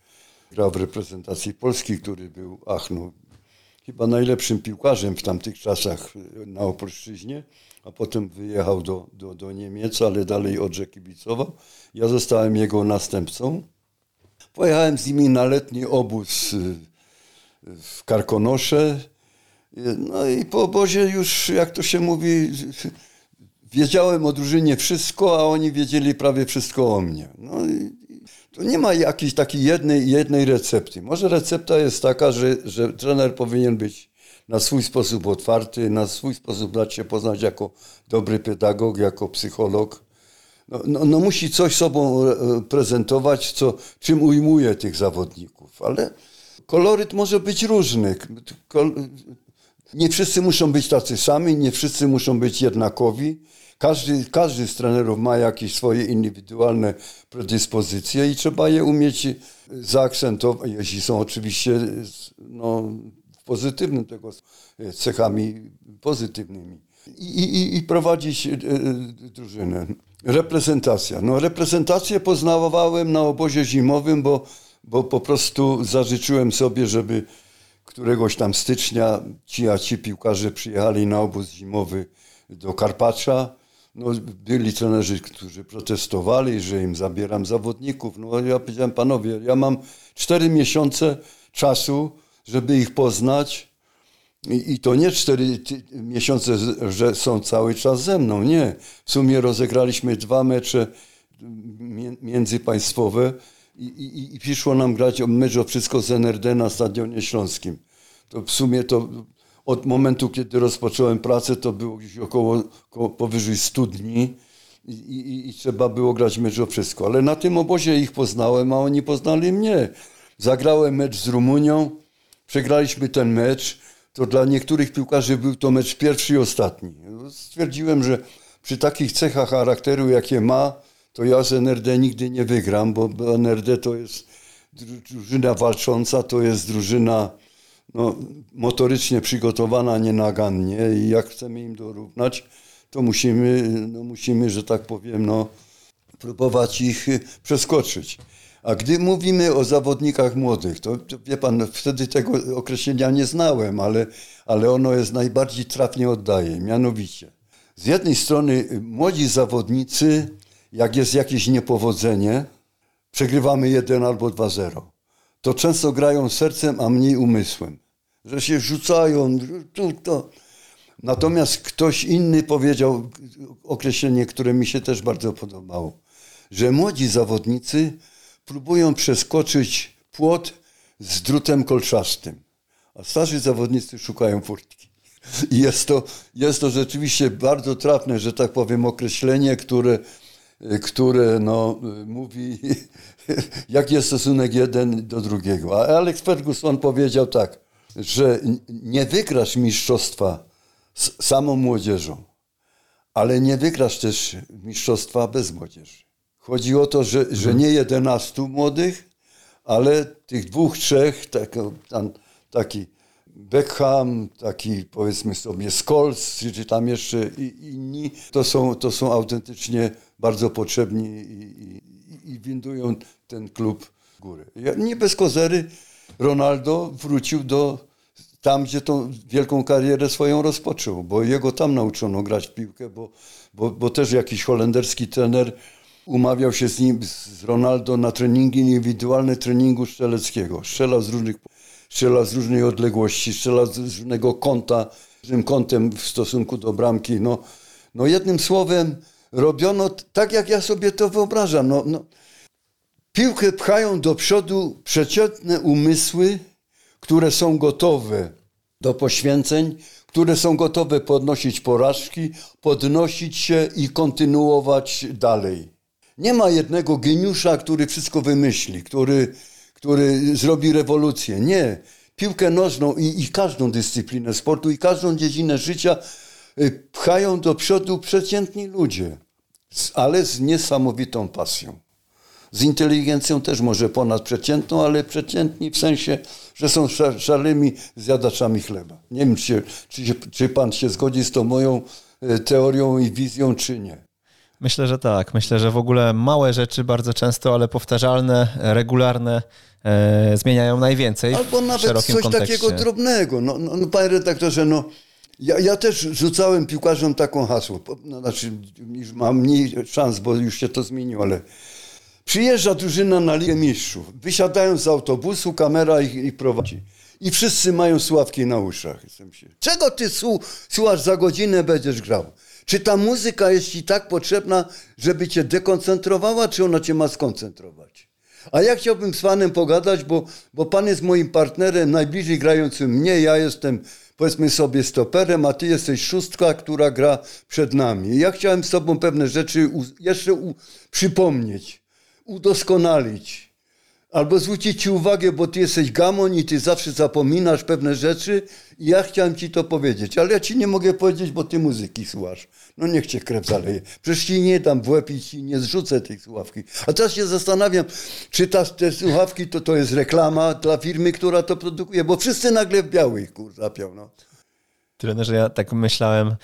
Grał w reprezentacji Polski, który był, ach no, chyba najlepszym piłkarzem w tamtych czasach na Opolszczyźnie, a potem wyjechał do, do, do Niemiec, ale dalej Odrze kibicował. Ja zostałem jego następcą. Pojechałem z nimi na letni obóz y, w Karkonosze. No i po obozie już, jak to się mówi, wiedziałem o drużynie wszystko, a oni wiedzieli prawie wszystko o mnie. No to nie ma jakiejś takiej jednej, jednej recepty. Może recepta jest taka, że, że trener powinien być na swój sposób otwarty, na swój sposób dać się poznać jako dobry pedagog, jako psycholog. No, no, no musi coś sobą e, prezentować, co, czym ujmuje tych zawodników, ale koloryt może być różny. Nie wszyscy muszą być tacy sami, nie wszyscy muszą być jednakowi. Każdy, każdy z trenerów ma jakieś swoje indywidualne predyspozycje i trzeba je umieć zaakcentować, jeśli są oczywiście no, pozytywnym tego cechami pozytywnymi. i, i, i prowadzić e, drużynę. Reprezentacja. No reprezentację poznawałem na obozie zimowym, bo, bo po prostu zażyczyłem sobie, żeby któregoś tam stycznia ci a ci piłkarze przyjechali na obóz zimowy do Karpacza. No, byli trenerzy, którzy protestowali, że im zabieram zawodników. No ja powiedziałem, panowie, ja mam cztery miesiące czasu, żeby ich poznać. I, I, to nie cztery miesiące, że są cały czas ze mną. Nie. W sumie rozegraliśmy dwa mecze międzypaństwowe i, i, i przyszło nam grać mecz o wszystko z NRD na Stadionie Śląskim. To w sumie to od momentu, kiedy rozpocząłem pracę, to było gdzieś około, około powyżej 100 dni i, i, i, trzeba było grać mecz o wszystko. Ale na tym obozie ich poznałem, a oni poznali mnie. Zagrałem mecz z Rumunią, przegraliśmy ten mecz. To dla niektórych piłkarzy był to mecz pierwszy i ostatni. Stwierdziłem, że przy takich cechach charakteru, jakie ma, to ja z NRD nigdy nie wygram, bo NRD to jest drużyna walcząca, to jest drużyna no, motorycznie przygotowana nienagannie i jak chcemy im dorównać, to musimy, no, musimy że tak powiem, no, próbować ich przeskoczyć. A gdy mówimy o zawodnikach młodych, to, to, wie pan, wtedy tego określenia nie znałem, ale, ale ono jest najbardziej trafnie oddaje. Mianowicie, z jednej strony młodzi zawodnicy, jak jest jakieś niepowodzenie, przegrywamy 1 albo 2-0 to często grają sercem, a mniej umysłem. Że się rzucają, tu, to. Natomiast ktoś inny powiedział określenie, które mi się też bardzo podobało, że młodzi zawodnicy próbują przeskoczyć płot z drutem kolczastym, a starzy zawodnicy szukają furtki. I jest to, jest to rzeczywiście bardzo trafne, że tak powiem, określenie, które, które no, mówi jaki jest stosunek jeden do drugiego. A Alex Ferguson powiedział tak, że nie wygrasz mistrzostwa z samą młodzieżą, ale nie wygrasz też mistrzostwa bez młodzieży. Chodzi o to, że, że nie jedenastu młodych, ale tych dwóch, trzech, tak, tam, taki Beckham, taki powiedzmy sobie Scholes, czy tam jeszcze inni, to są, to są autentycznie bardzo potrzebni i, i, i windują ten klub góry. Nie bez kozery Ronaldo wrócił do tam, gdzie tą wielką karierę swoją rozpoczął, bo jego tam nauczono grać w piłkę, bo, bo, bo też jakiś holenderski trener umawiał się z nim, z Ronaldo na treningi indywidualne treningu strzeleckiego. Strzelał z różnych, strzelał z różnej odległości, strzelał z różnego kąta, różnym kątem w stosunku do bramki. No, no jednym słowem robiono tak, jak ja sobie to wyobrażam. No, no, Piłkę pchają do przodu przeciętne umysły, które są gotowe do poświęceń, które są gotowe podnosić porażki, podnosić się i kontynuować dalej. Nie ma jednego geniusza, który wszystko wymyśli, który, który zrobi rewolucję. Nie. Piłkę nożną i, i każdą dyscyplinę sportu i każdą dziedzinę życia y, pchają do przodu przeciętni ludzie, ale z niesamowitą pasją z inteligencją też może ponadprzeciętną, ale przeciętni w sensie, że są szalnymi zjadaczami chleba. Nie wiem, czy, czy, czy pan się zgodzi z tą moją e, teorią i wizją, czy nie. Myślę, że tak. Myślę, że w ogóle małe rzeczy bardzo często, ale powtarzalne, regularne e, zmieniają najwięcej. Albo nawet coś kontekście. takiego drobnego. No, no, no, panie redaktorze, no, ja, ja też rzucałem piłkarzom taką hasło. No, znaczy, już mam mniej szans, bo już się to zmieniło, ale Przyjeżdża drużyna na Ligę Mistrzów. Wysiadają z autobusu, kamera ich, ich prowadzi. I wszyscy mają sławki na uszach. Czego ty słuchasz za godzinę będziesz grał? Czy ta muzyka jest ci tak potrzebna, żeby cię dekoncentrowała, czy ona cię ma skoncentrować? A ja chciałbym z panem pogadać, bo, bo pan jest moim partnerem, najbliżej grającym mnie. Ja jestem, powiedzmy sobie, stoperem, a ty jesteś szóstka, która gra przed nami. Ja chciałem z tobą pewne rzeczy jeszcze przypomnieć udoskonalić. Albo zwrócić ci uwagę, bo ty jesteś gamon i ty zawsze zapominasz pewne rzeczy i ja chciałem ci to powiedzieć, ale ja ci nie mogę powiedzieć, bo ty muzyki słuchasz. No niech cię krew zaleje. Przecież ci nie dam w łeb i ci nie zrzucę tej słuchawki. A teraz się zastanawiam, czy ta, te słuchawki to, to jest reklama dla firmy, która to produkuje, bo wszyscy nagle w białych kur zapią. No. Trenerze, ja tak myślałem,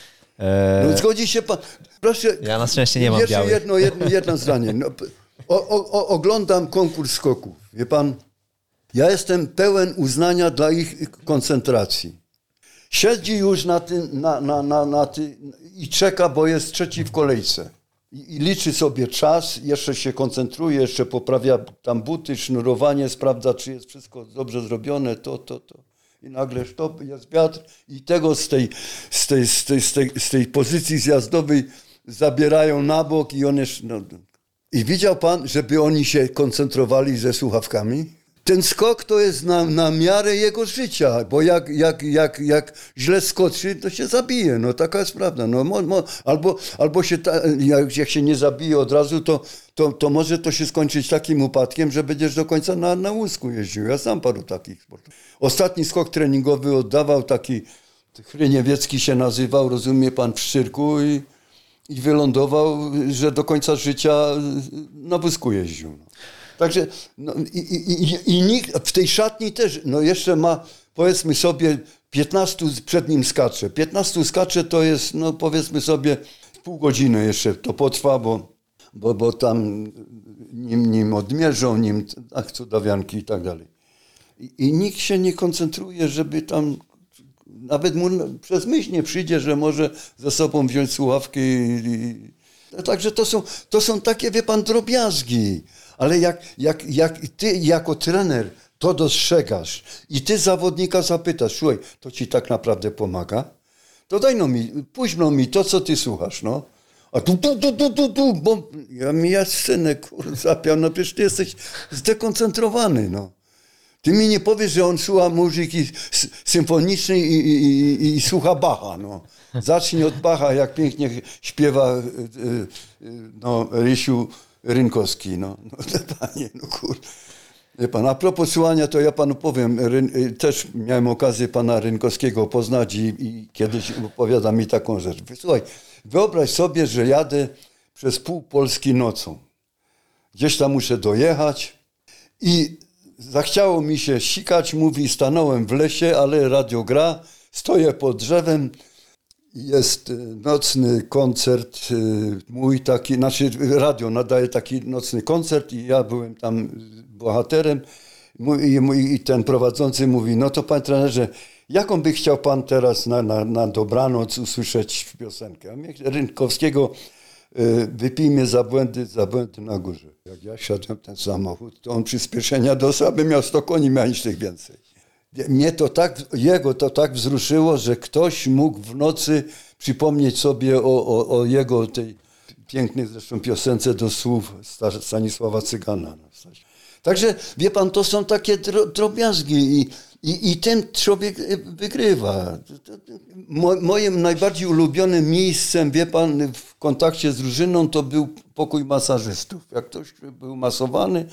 No zgodzi się pan. Proszę. Ja na szczęście nie mam Jeszcze białych. jedno, jedno, jedno zdanie. No, o, o, oglądam konkurs skoków. Wie pan, ja jestem pełen uznania dla ich koncentracji. Siedzi już na tym, na, na, na, na ty, i czeka, bo jest trzeci w kolejce. I, I liczy sobie czas, jeszcze się koncentruje, jeszcze poprawia tam buty, sznurowanie, sprawdza, czy jest wszystko dobrze zrobione, to, to, to. I nagle sztop, jest wiatr i tego z tej, z tej, z tej, z tej, z tej pozycji zjazdowej zabierają na bok i on jest... No, I widział pan, żeby oni się koncentrowali ze słuchawkami? Ten skok to jest na, na miarę jego życia, bo jak, jak, jak, jak źle skoczy, to się zabije. No taka jest prawda. No, mo, mo, albo, albo się ta, jak, jak się nie zabije od razu, to, to, to może to się skończyć takim upadkiem, że będziesz do końca na, na łóżku jeździł. Ja znam paru takich sportów. Ostatni skok treningowy oddawał taki, Chryniewiecki się nazywał, rozumie pan, w Szczyrku i, i wylądował, że do końca życia na wózku jeździł. No. Także no, i, i, i, nikt w tej szatni też, no jeszcze ma powiedzmy sobie 15 przed nim skacze. 15 skacze to jest, no powiedzmy sobie pół godziny jeszcze to potrwa, bo, bo, bo tam nim, nim odmierzą, nim ach, cudawianki i tak dalej. I, I nikt się nie koncentruje, żeby tam nawet mu przez myśl nie przyjdzie, że może ze sobą wziąć słuchawki. I, także to są, to są takie, wie pan, drobiazgi. Ale jak, jak, jak ty jako trener to dostrzegasz i ty zawodnika zapytasz, słuchaj, to ci tak naprawdę pomaga? To daj no mi, puść no mi to, co ty słuchasz, no. A tu, tu, tu, tu, tu, tu, bo ja mi ja synek, kurde, zapiał, no przecież ty jesteś zdekoncentrowany, no. Ty mi nie powiesz, że on słucha muzyki symfonicznej i, i, i, i słucha Bacha, no. Zacznij od Bacha, jak pięknie śpiewa no, Rysiu Rynkowski, no. no panie, no kur... Wie pan, a propos słuchania, to ja panu powiem, ryn, też miałem okazję pana Rynkowskiego poznać i, i kiedyś opowiada mi taką rzecz. Słuchaj, wyobraź sobie, że jadę przez pół Polski nocą. Gdzieś tam muszę dojechać i zachciało mi się sikać, mówi, stanąłem w lesie, ale radio gra, stoję pod drzewem, jest nocny koncert mój taki, znaczy radio nadaje taki nocny koncert i ja byłem tam bohaterem i, ten prowadzący mówi, no to panie trenerze, jaką by chciał pan teraz na, na, na dobranoc usłyszeć piosenkę? Rynkowskiego wypij mnie za błędy, za błędy na górze. Jak ja siadłem ten samochód, to on przyspieszenia dostał, aby miał 100 koni, miał niż tych więcej. Mnie to tak, jego to tak wzruszyło, że ktoś mógł w nocy przypomnieć sobie o, o, o jego tej pięknej zresztą piosence do słów Stanisława Cygana. Także wie pan, to są takie drobiazgi i, i, i ten człowiek wygrywa. Mo, moim najbardziej ulubionym miejscem, wie pan, w kontakcie z drużyną to był pokój masażystów. Jak ktoś był masowany,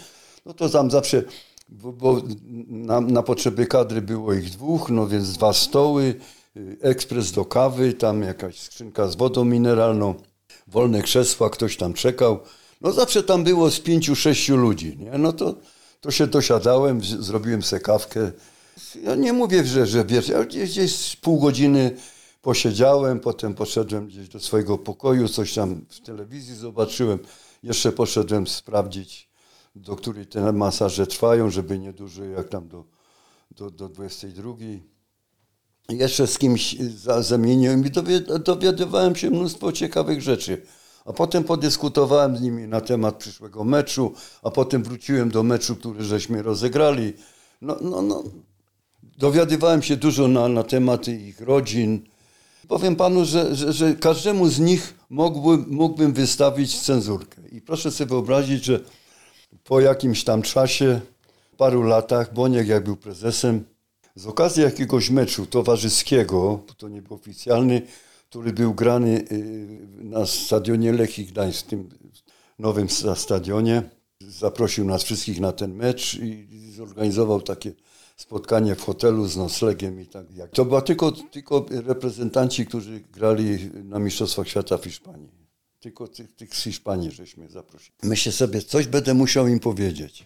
no to tam zawsze bo, bo na, na, potrzeby kadry było ich dwóch, no więc dwa stoły, ekspres do kawy, tam jakaś skrzynka z wodą mineralną, wolne krzesła, ktoś tam czekał. No zawsze tam było z pięciu, sześciu ludzi, nie? No to, to się dosiadałem, zrobiłem sobie kawkę. Ja nie mówię, że, że wiesz, ja gdzieś, pół godziny posiedziałem, potem poszedłem gdzieś do swojego pokoju, coś tam w telewizji zobaczyłem, jeszcze poszedłem sprawdzić do której te masaże trwają, żeby nie dłużej jak tam do, do, do 22. Jeszcze z kimś zamieniłem i dowiadywałem się mnóstwo ciekawych rzeczy. A potem podyskutowałem z nimi na temat przyszłego meczu, a potem wróciłem do meczu, który żeśmy rozegrali. No, no, no. Dowiadywałem się dużo na, na tematy ich rodzin. Powiem panu, że, że, że każdemu z nich mógłbym, mógłbym wystawić cenzurkę. I proszę sobie wyobrazić, że po jakimś tam czasie, paru latach, Boniek jak był prezesem, z okazji jakiegoś meczu towarzyskiego, to nie był oficjalny, który był grany y, na stadionie Lechii Gdańsk, tym nowym stadionie, zaprosił nas wszystkich na ten mecz i zorganizował takie spotkanie w hotelu z noclegiem i tak. To była tylko, tylko reprezentanci, którzy grali na Mistrzostwach Świata w Hiszpanii. Tylko tych, tych z Hiszpanii żeśmy zaprosili. Myślę sobie, coś będę musiał im powiedzieć.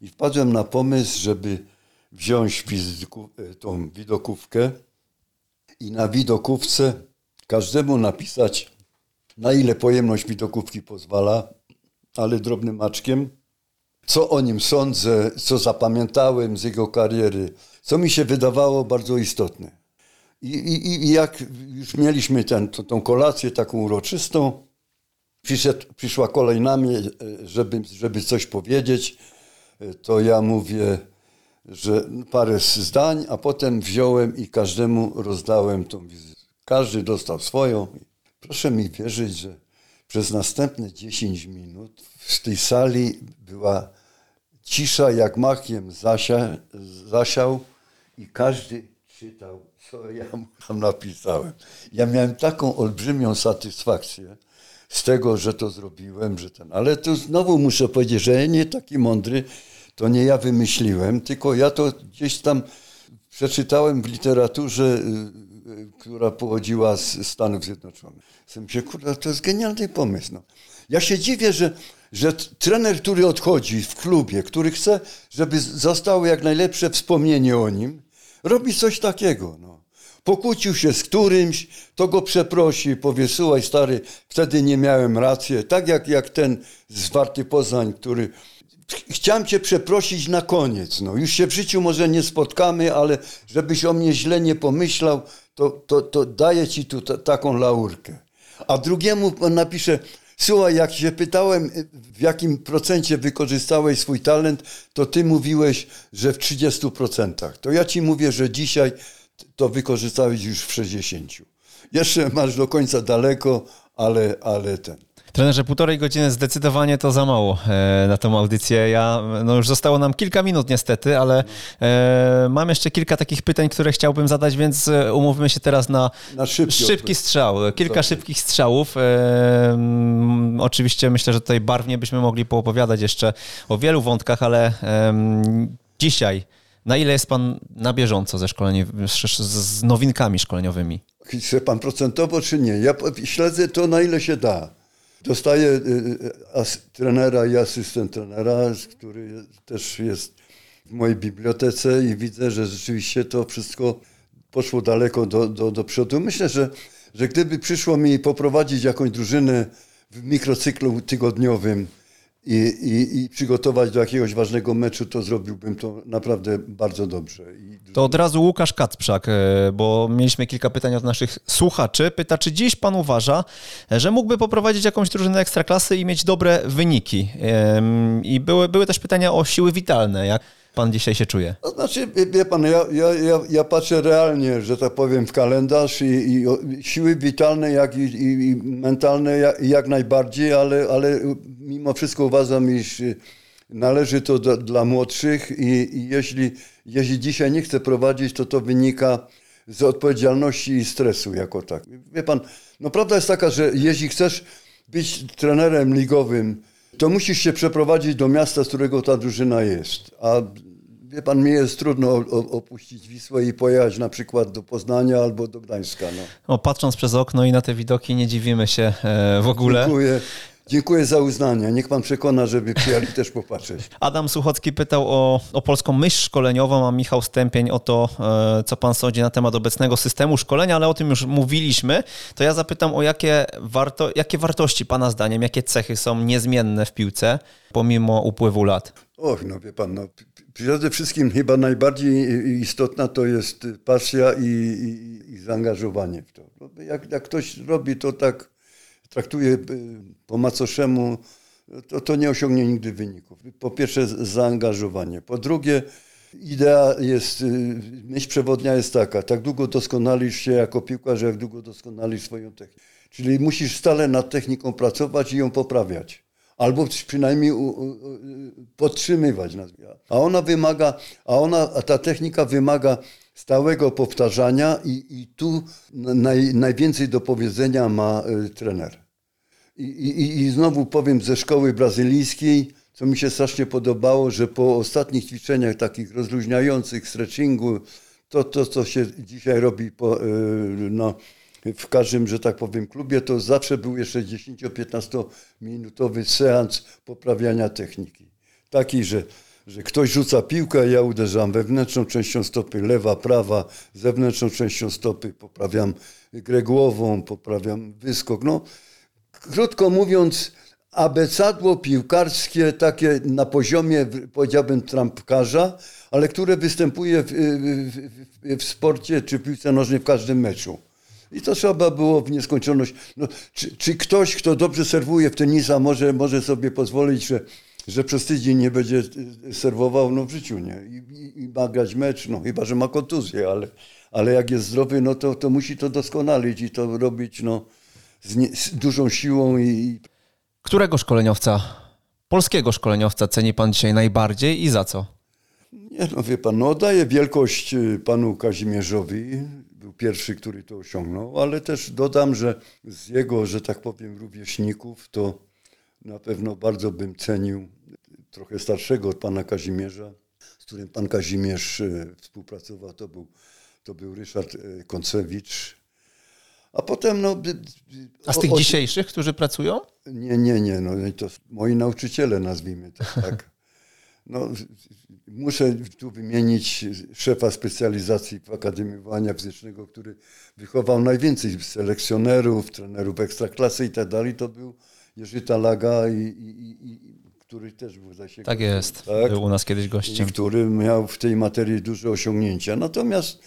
I wpadłem na pomysł, żeby wziąć wizytku, e, tą widokówkę i na widokówce każdemu napisać, na ile pojemność widokówki pozwala, ale drobnym maczkiem, co o nim sądzę, co zapamiętałem z jego kariery, co mi się wydawało bardzo istotne. I, i, i jak już mieliśmy ten, tą kolację taką uroczystą, przyszedł, przyszła kolej na mnie, żeby, żeby coś powiedzieć, to ja mówię, że parę zdań, a potem wziąłem i każdemu rozdałem tą wizytę. Każdy dostał swoją. Proszę mi wierzyć, że przez następne 10 minut w tej sali była cisza jak makiem zasia, zasiał i każdy czytał, co ja mu tam napisałem. Ja miałem taką olbrzymią satysfakcję z tego, że to zrobiłem, że ten. Ale tu znowu muszę powiedzieć, że ja nie taki mądry, to nie ja wymyśliłem, tylko ja to gdzieś tam przeczytałem w literaturze, y, y, która pochodziła z Stanów Zjednoczonych. Myślę, kurde, to jest genialny pomysł. No. Ja się dziwię, że, że trener, który odchodzi w klubie, który chce, żeby zostało jak najlepsze wspomnienie o nim, robi coś takiego. No. Pokłócił się z którymś, to go przeprosi, powie, słuchaj stary, wtedy nie miałem racji. Tak jak, jak ten z Warty Poznań, który chciałem cię przeprosić na koniec. No, już się w życiu może nie spotkamy, ale żebyś o mnie źle nie pomyślał, to, to, to daję ci tu taką laurkę. A drugiemu napiszę, słuchaj, jak się pytałem, w jakim procencie wykorzystałeś swój talent, to ty mówiłeś, że w 30%. To ja ci mówię, że dzisiaj to wykorzystałeś już w 60%. Jeszcze masz do końca daleko, ale, ale ten. Trenerze, półtorej godziny zdecydowanie to za mało e, na tą audycję. Ja, no już zostało nam kilka minut niestety, ale e, mam jeszcze kilka takich pytań, które chciałbym zadać, więc e, umówmy się teraz na, na szybki, szybki strzał. Kilka szybkich strzałów. E, m, oczywiście myślę, że tutaj barwnie byśmy mogli poopowiadać jeszcze o wielu wątkach, ale dzisiaj na ile jest Pan na bieżąco ze szkoleniem, z nowinkami szkoleniowymi? Chce Pan procentowo czy nie? Ja śledzę to na ile się da. Dostaję y, y, trenera i asystent trenera, który też jest w mojej bibliotece i widzę, że rzeczywiście to wszystko poszło daleko do, do, do przodu. Myślę, że, że gdyby przyszło mi poprowadzić jakąś drużynę w mikrocyklu tygodniowym, i, i, i, przygotować do jakiegoś ważnego meczu, to zrobiłbym to naprawdę bardzo dobrze. I... To od razu Łukasz Kacprzak, e, bo mieliśmy kilka pytań od naszych słuchaczy. Pyta, czy dziś pan uważa, że mógłby poprowadzić jakąś drużynę ekstraklasy i mieć dobre wyniki? I były, były też pytania o siły witalne. Jak pan dzisiaj się czuje? To znaczy, wie pan, ja, ja, ja, ja patrzę realnie, że tak powiem, w kalendarz i, i siły witalne, jak i, i, mentalne jak, jak, najbardziej, ale, ale mimo wszystko uważam, iż należy to do, dla młodszych i, i jeśli, jeśli dzisiaj nie chcę prowadzić, to to wynika z odpowiedzialności i stresu jako tak. Wie pan, no prawda jest taka, że jeśli chcesz być trenerem ligowym, to musisz się przeprowadzić do miasta, z którego ta drużyna jest. A wie pan, mi jest trudno opuścić Wisłę i pojechać na przykład do Poznania albo do Gdańska. No. patrząc przez okno i na te widoki nie dziwimy się e, w ogóle. Dziękuję. Dziękuję za uznanie. Niech pan przekona, żeby przyjechali też popatrzeć. Adam Suchocki pytał o, o polską myśl szkoleniową, a Michał Stępień o to, e, co pan sądzi na temat obecnego systemu szkolenia, ale o tym już mówiliśmy. To ja zapytam o jakie, warto, jakie wartości pana zdaniem, jakie cechy są niezmienne w piłce pomimo upływu lat? Och, no wie pan, no, przede wszystkim chyba najbardziej istotna to jest pasja i, i, i zaangażowanie w to. Jak, jak ktoś robi to tak traktuje y, po macoszemu, to, to nie osiągnie nigdy wyników. Po pierwsze zaangażowanie. Po drugie idea jest, y, myśl przewodnia jest taka, tak długo doskonalisz się jako piłkarz, jak długo doskonalisz swoją technikę. Czyli musisz stale nad techniką pracować i ją poprawiać. Albo przynajmniej podtrzymywać. A ona wymaga, a ona, a ta technika wymaga stałego powtarzania i, i tu naj, najwięcej do powiedzenia ma y, trener. I, i, I znowu powiem ze szkoły brazylijskiej, co mi się strasznie podobało, że po ostatnich ćwiczeniach takich rozluźniających, stretchingu, to, to co się dzisiaj robi po, y, no, w każdym, że tak powiem, klubie, to zawsze był jeszcze 10-15 minutowy seans poprawiania techniki. Taki, że że ktoś rzuca piłkę, ja uderzam wewnętrzną częścią stopy, lewa, prawa, zewnętrzną częścią stopy, poprawiam grę głową, poprawiam wyskok. No, krótko mówiąc, abecadło piłkarskie takie na poziomie, powiedziałbym, trampkarza, ale które występuje w, w, w, sporcie czy w piłce nożnej w każdym meczu. I to trzeba było w nieskończoność. No, czy, czy, ktoś, kto dobrze serwuje w tenisa, może, może sobie pozwolić, że, że przez tydzień nie będzie serwował? No w życiu nie. I, i, i ma grać mecz, no chyba, że ma kontuzję, ale, ale jak jest zdrowy, no to, to musi to doskonalić i to robić no, z, nie, z dużą siłą. I... Którego szkoleniowca, polskiego szkoleniowca ceni pan dzisiaj najbardziej i za co? Nie, no wie pan, no oddaję wielkość y, panu Kazimierzowi, był pierwszy, który to osiągnął, ale też dodam, że z jego, że tak powiem, rówieśników, to na pewno bardzo bym cenił trochę starszego od pana Kazimierza, z którym pan Kazimierz y, współpracował, to był, to był Ryszard y, Koncewicz. A potem, no. A z tych o, dzisiejszych, którzy pracują? Nie, nie, nie. No, to moi nauczyciele, nazwijmy to tak. No, muszę tu wymienić szefa specjalizacji w Akademii Wychowania Fizycznego, który wychował najwięcej selekcjonerów, trenerów ekstraklasy i tak dalej. To był Jerzy Talaga, i, i, i, który też był zasięgnięty. Tak jest, tak? był u nas kiedyś gościem. I który miał w tej materii duże osiągnięcia. Natomiast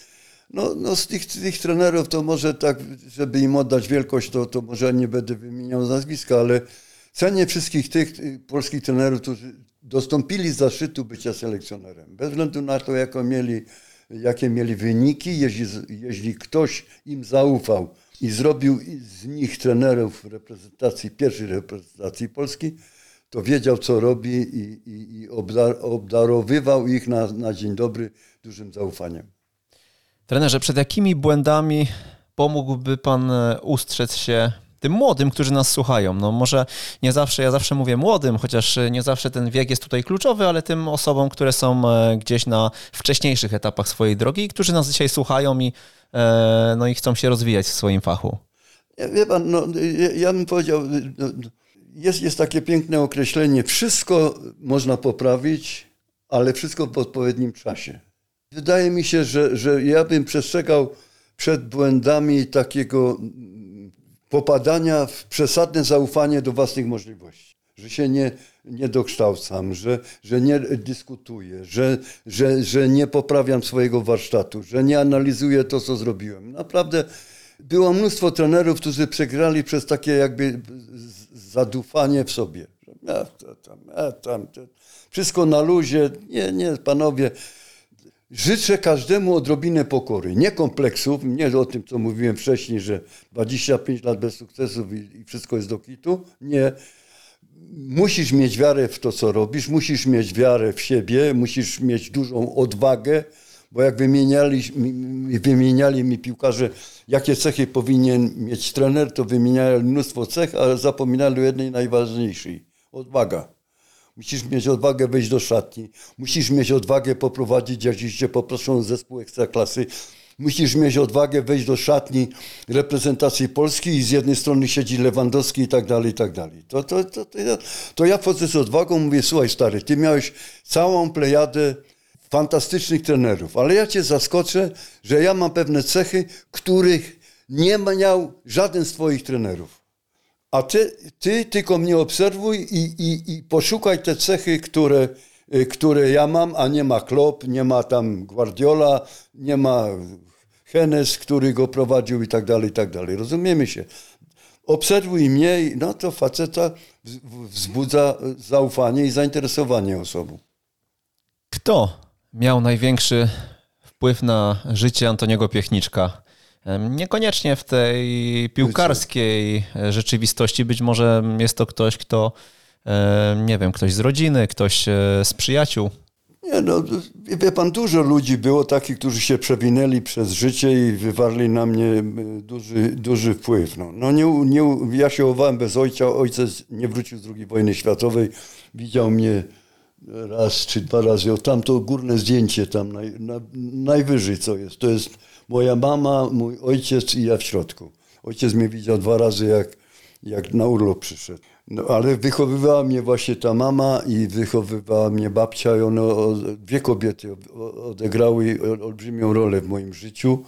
no, no z tych, tych trenerów to może tak, żeby im oddać wielkość, to, to może nie będę wymieniał nazwiska, ale cenię wszystkich tych polskich trenerów, którzy dostąpili zaszczytu bycia selekcjonerem. Bez względu na to, jaką mieli, jakie mieli wyniki, jeśli, jeśli ktoś im zaufał i zrobił z nich trenerów reprezentacji, pierwszej reprezentacji Polski, to wiedział, co robi i, i, i obdar, obdarowywał ich na, na dzień dobry dużym zaufaniem. Trenerze, przed jakimi błędami pomógłby Pan e, ustrzec się tym młodym, którzy nas słuchają. No może nie zawsze, ja zawsze mówię młodym, chociaż nie zawsze ten wiek jest tutaj kluczowy, ale tym osobom, które są e, gdzieś na wcześniejszych etapach swojej drogi którzy nas dzisiaj słuchają i, e, no i chcą się rozwijać w swoim fachu. Wie pan, no, ja bym powiedział, no, jest, jest takie piękne określenie, wszystko można poprawić, ale wszystko w odpowiednim czasie. Wydaje mi się, że, że ja bym przestrzegał przed błędami takiego popadania w przesadne zaufanie do własnych możliwości. Że się nie, nie dokształcam, że, że nie dyskutuję, że, że, że nie poprawiam swojego warsztatu, że nie analizuję to, co zrobiłem. Naprawdę było mnóstwo trenerów, którzy przegrali przez takie jakby zadufanie w sobie. Ja, tam, ja, tam, wszystko na luzie. Nie, nie, panowie, Życzę każdemu odrobinę pokory, nie kompleksów, nie o tym, co mówiłem wcześniej, że 25 lat bez sukcesów i, wszystko jest do kitu. Nie. Musisz mieć wiarę w to, co robisz, musisz mieć wiarę w siebie, musisz mieć dużą odwagę, bo jak wymieniali, wymieniali mi piłkarze, jakie cechy powinien mieć trener, to wymieniali mnóstwo cech, ale zapominali o jednej najważniejszej. Odwaga. Musisz mieć odwagę wejść do szatni. Musisz mieć odwagę poprowadzić, jak cię poproszą zespół ekstraklasy. Musisz mieć odwagę wejść do szatni reprezentacji Polski i z jednej strony siedzi Lewandowski i tak dalej, i tak dalej. To, to, to, to, ja, to ja wchodzę z odwagą, mówię, słuchaj stary, ty miałeś całą plejadę fantastycznych trenerów, ale ja cię zaskoczę, że ja mam pewne cechy, których nie miał żaden z twoich trenerów. A ty, ty tylko mnie obserwuj i, i, i poszukaj te cechy, które, y, które ja mam, a nie ma Klopp, nie ma tam Guardiola, nie ma Hennes, który go prowadził i tak dalej, i tak dalej. Rozumiemy się. Obserwuj mnie, no to faceta wzbudza zaufanie i zainteresowanie osobą. Kto miał największy wpływ na życie Antoniego Piechniczka? Niekoniecznie w tej piłkarskiej rzeczywistości. Być może jest to ktoś, kto, nie wiem, ktoś z rodziny, ktoś e, z przyjaciół. Nie, no, wie pan, dużo ludzi było takich, którzy się przewinęli przez życie i wywarli na mnie duży, duży wpływ. No, no nie, nie, ja się chowałem bez ojca, ojciec nie wrócił z II wojny światowej, widział mnie raz czy dwa razy, o tamto górne zdjęcie tam naj, na, najwyżej co jest, to jest moja mama, mój ojciec i ja w środku. Ojciec mnie widział dwa razy, jak, jak na urlop przyszedł. No, ale wychowywała mnie właśnie ta mama i wychowywała mnie babcia i one, dwie kobiety odegrały olbrzymią rolę w moim życiu.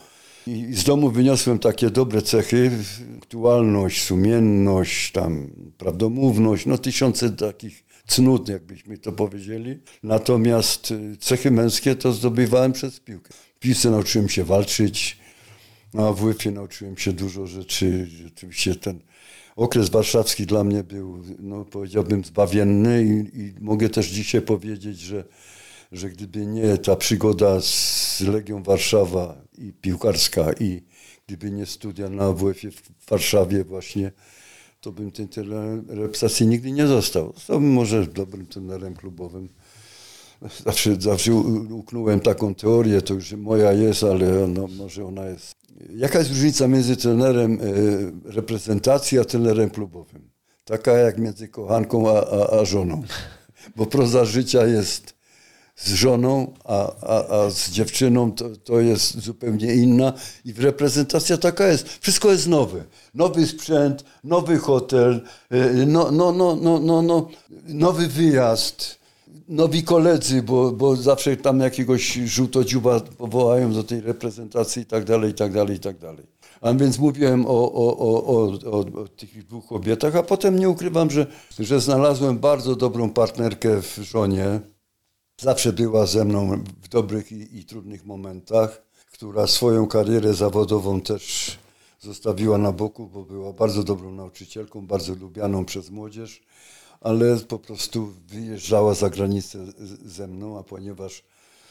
I z domu wyniosłem takie dobre cechy, aktualność, sumienność, tam prawdomówność, no tysiące takich cnót, jakbyśmy to powiedzieli. Natomiast y, cechy męskie to zdobywałem przez piłkę. W piłce nauczyłem się walczyć, a w WF-ie nauczyłem się dużo rzeczy. Oczywiście ten okres warszawski dla mnie był, no, powiedziałbym, zbawienny i, i mogę też dzisiaj powiedzieć, że, że gdyby nie ta przygoda z Legią Warszawa i piłkarska i gdyby nie studia na WF-ie w Warszawie właśnie, to bym ten reprezentacji nigdy nie został. Zostałbym może dobrym trenerem klubowym. Zawsze, zawsze uknąłem taką teorię, to już moja jest, ale no, może ona jest. Jaka jest różnica między trenerem e, reprezentacji a trenerem klubowym? Taka jak między kochanką a, a, a żoną. Bo proza życia jest z żoną, a, a, a z dziewczyną to, to jest zupełnie inna. I reprezentacja taka jest. Wszystko jest nowe. Nowy sprzęt, nowy hotel, no, no, no, no, no, no, nowy wyjazd, nowi koledzy, bo, bo zawsze tam jakiegoś żółtodziuba powołają do tej reprezentacji i tak dalej, i tak dalej, i tak dalej. A więc mówiłem o, o, o, o, o tych dwóch kobietach, a potem nie ukrywam, że, że znalazłem bardzo dobrą partnerkę w żonie, Zawsze była ze mną w dobrych i, i trudnych momentach, która swoją karierę zawodową też zostawiła na boku, bo była bardzo dobrą nauczycielką, bardzo lubianą przez młodzież, ale po prostu wyjeżdżała za granicę ze mną, a ponieważ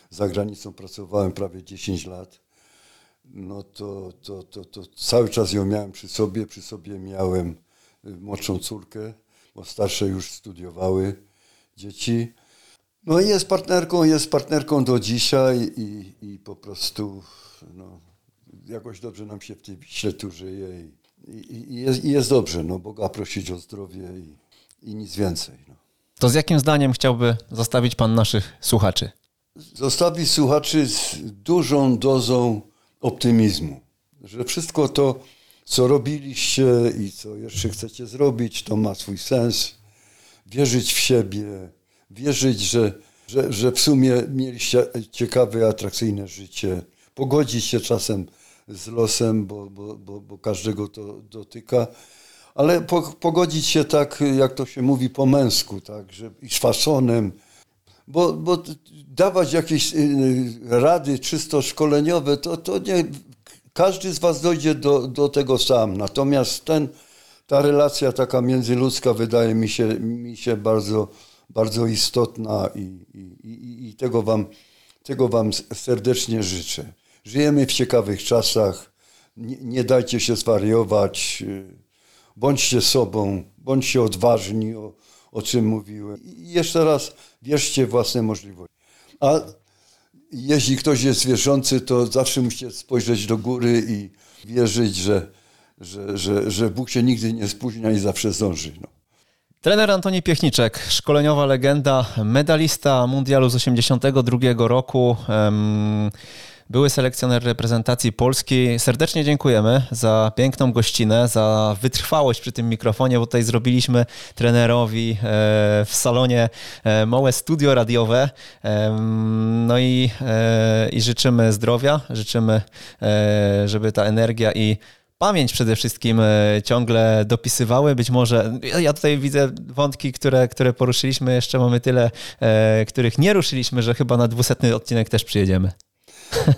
za granicą pracowałem prawie 10 lat, no to, to, to, to cały czas ją miałem przy sobie. Przy sobie miałem młodszą córkę, bo starsze już studiowały dzieci. No i jest partnerką, jest partnerką do dzisiaj i, i po prostu no, jakoś dobrze nam się w tej Wiśle tu żyje i, i, i, jest, i jest, dobrze, no Boga prosić o zdrowie i, i nic więcej. No. To z jakim zdaniem chciałby zostawić Pan naszych słuchaczy? Zostawić słuchaczy z dużą dozą optymizmu, że wszystko to, co robiliście i co jeszcze chcecie zrobić, to ma swój sens. Wierzyć w siebie, wierzyć, że, że, że w sumie mieliście ciekawe, atrakcyjne życie, pogodzić się czasem z losem, bo, bo, bo, bo każdego to dotyka, ale po, pogodzić się tak, jak to się mówi po męsku, tak, że, i z fasonem, bo, bo dawać jakieś y, rady czysto szkoleniowe, to, to nie, każdy z was dojdzie do, do tego sam. Natomiast ten, ta relacja taka międzyludzka wydaje mi się, mi się bardzo bardzo istotna i, i, i tego, wam, tego Wam serdecznie życzę. Żyjemy w ciekawych czasach, nie, nie dajcie się zwariować, bądźcie sobą, bądźcie odważni, o, o czym mówiłem. I jeszcze raz wierzcie w własne możliwości. A jeśli ktoś jest wierzący, to zawsze musicie spojrzeć do góry i wierzyć, że, że, że, że Bóg się nigdy nie spóźnia i zawsze zdąży. No. Trener Antoni Piechniczek, szkoleniowa legenda, medalista mundialu z 1982 roku, były selekcjoner reprezentacji Polski. Serdecznie dziękujemy za piękną gościnę, za wytrwałość przy tym mikrofonie, bo tutaj zrobiliśmy trenerowi e, w salonie e, małe studio radiowe. No i, e, i życzymy zdrowia, życzymy, żeby ta energia i pamięć przede wszystkim e, ciągle dopisywały. Być może ja tutaj widzę wątki, które, które poruszyliśmy, jeszcze mamy tyle, e, których nie ruszyliśmy, że chyba na dwusetny odcinek też przyjedziemy.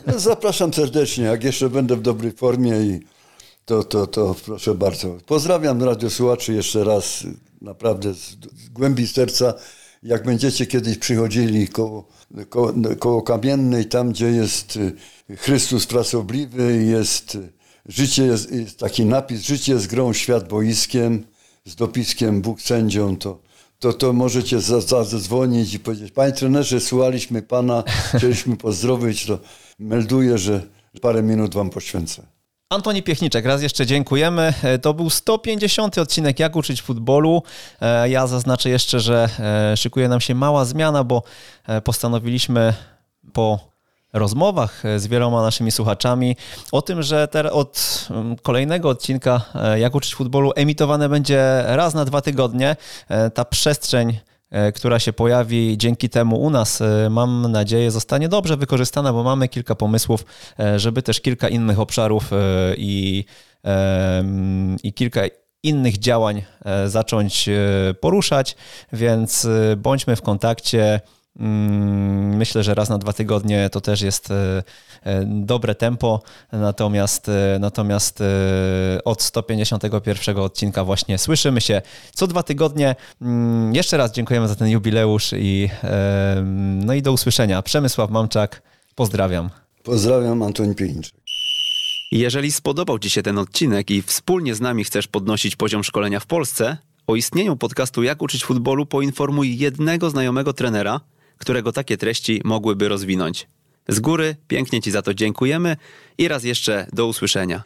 No, zapraszam serdecznie, jak jeszcze będę w dobrej formie i to, to, to proszę bardzo. Pozdrawiam radiosłuchaczy jeszcze raz, naprawdę z, z głębi serca. Jak będziecie kiedyś przychodzili koło, koło, koło Kamiennej, tam gdzie jest Chrystus Pracobliwy, jest Życie jest, jest taki napis, życie jest grą, świat boiskiem, z dopiskiem Bóg sędzią, to, to, to możecie zadzwonić i powiedzieć, panie trenerze, słuchaliśmy pana, chcieliśmy pozdrowić, to melduję, że parę minut wam poświęcę. Antoni Piechniczek, raz jeszcze dziękujemy. E, to był 150 odcinek Jak uczyć futbolu. E, ja zaznaczę jeszcze, że e, szykuje nam się mała zmiana, bo postanowiliśmy po rozmowach z wieloma naszymi słuchaczami o tym, że od mm, kolejnego odcinka Jak uczyć futbolu emitowane będzie raz na dwa tygodnie. Ta przestrzeń która się pojawi dzięki temu u nas, mam nadzieję, zostanie dobrze wykorzystana, bo mamy kilka pomysłów, żeby też kilka innych obszarów i, i kilka innych działań e, zacząć e, poruszać, więc e, bądźmy w kontakcie. Mm, myślę, że raz na dwa tygodnie to też jest dobre tempo, natomiast, natomiast od 151 odcinka właśnie słyszymy się co dwa tygodnie. Mm, jeszcze raz dziękujemy za ten jubileusz i, no i do usłyszenia. Przemysław Mamczak, pozdrawiam. Pozdrawiam, Antoni Pieńczyk. Jeżeli spodobał Ci się ten odcinek i wspólnie z nami chcesz podnosić poziom szkolenia w Polsce, o istnieniu podcastu Jak uczyć futbolu poinformuj jednego znajomego trenera, którego takie treści mogłyby rozwinąć. Z góry pięknie Ci za to dziękujemy i raz jeszcze do usłyszenia.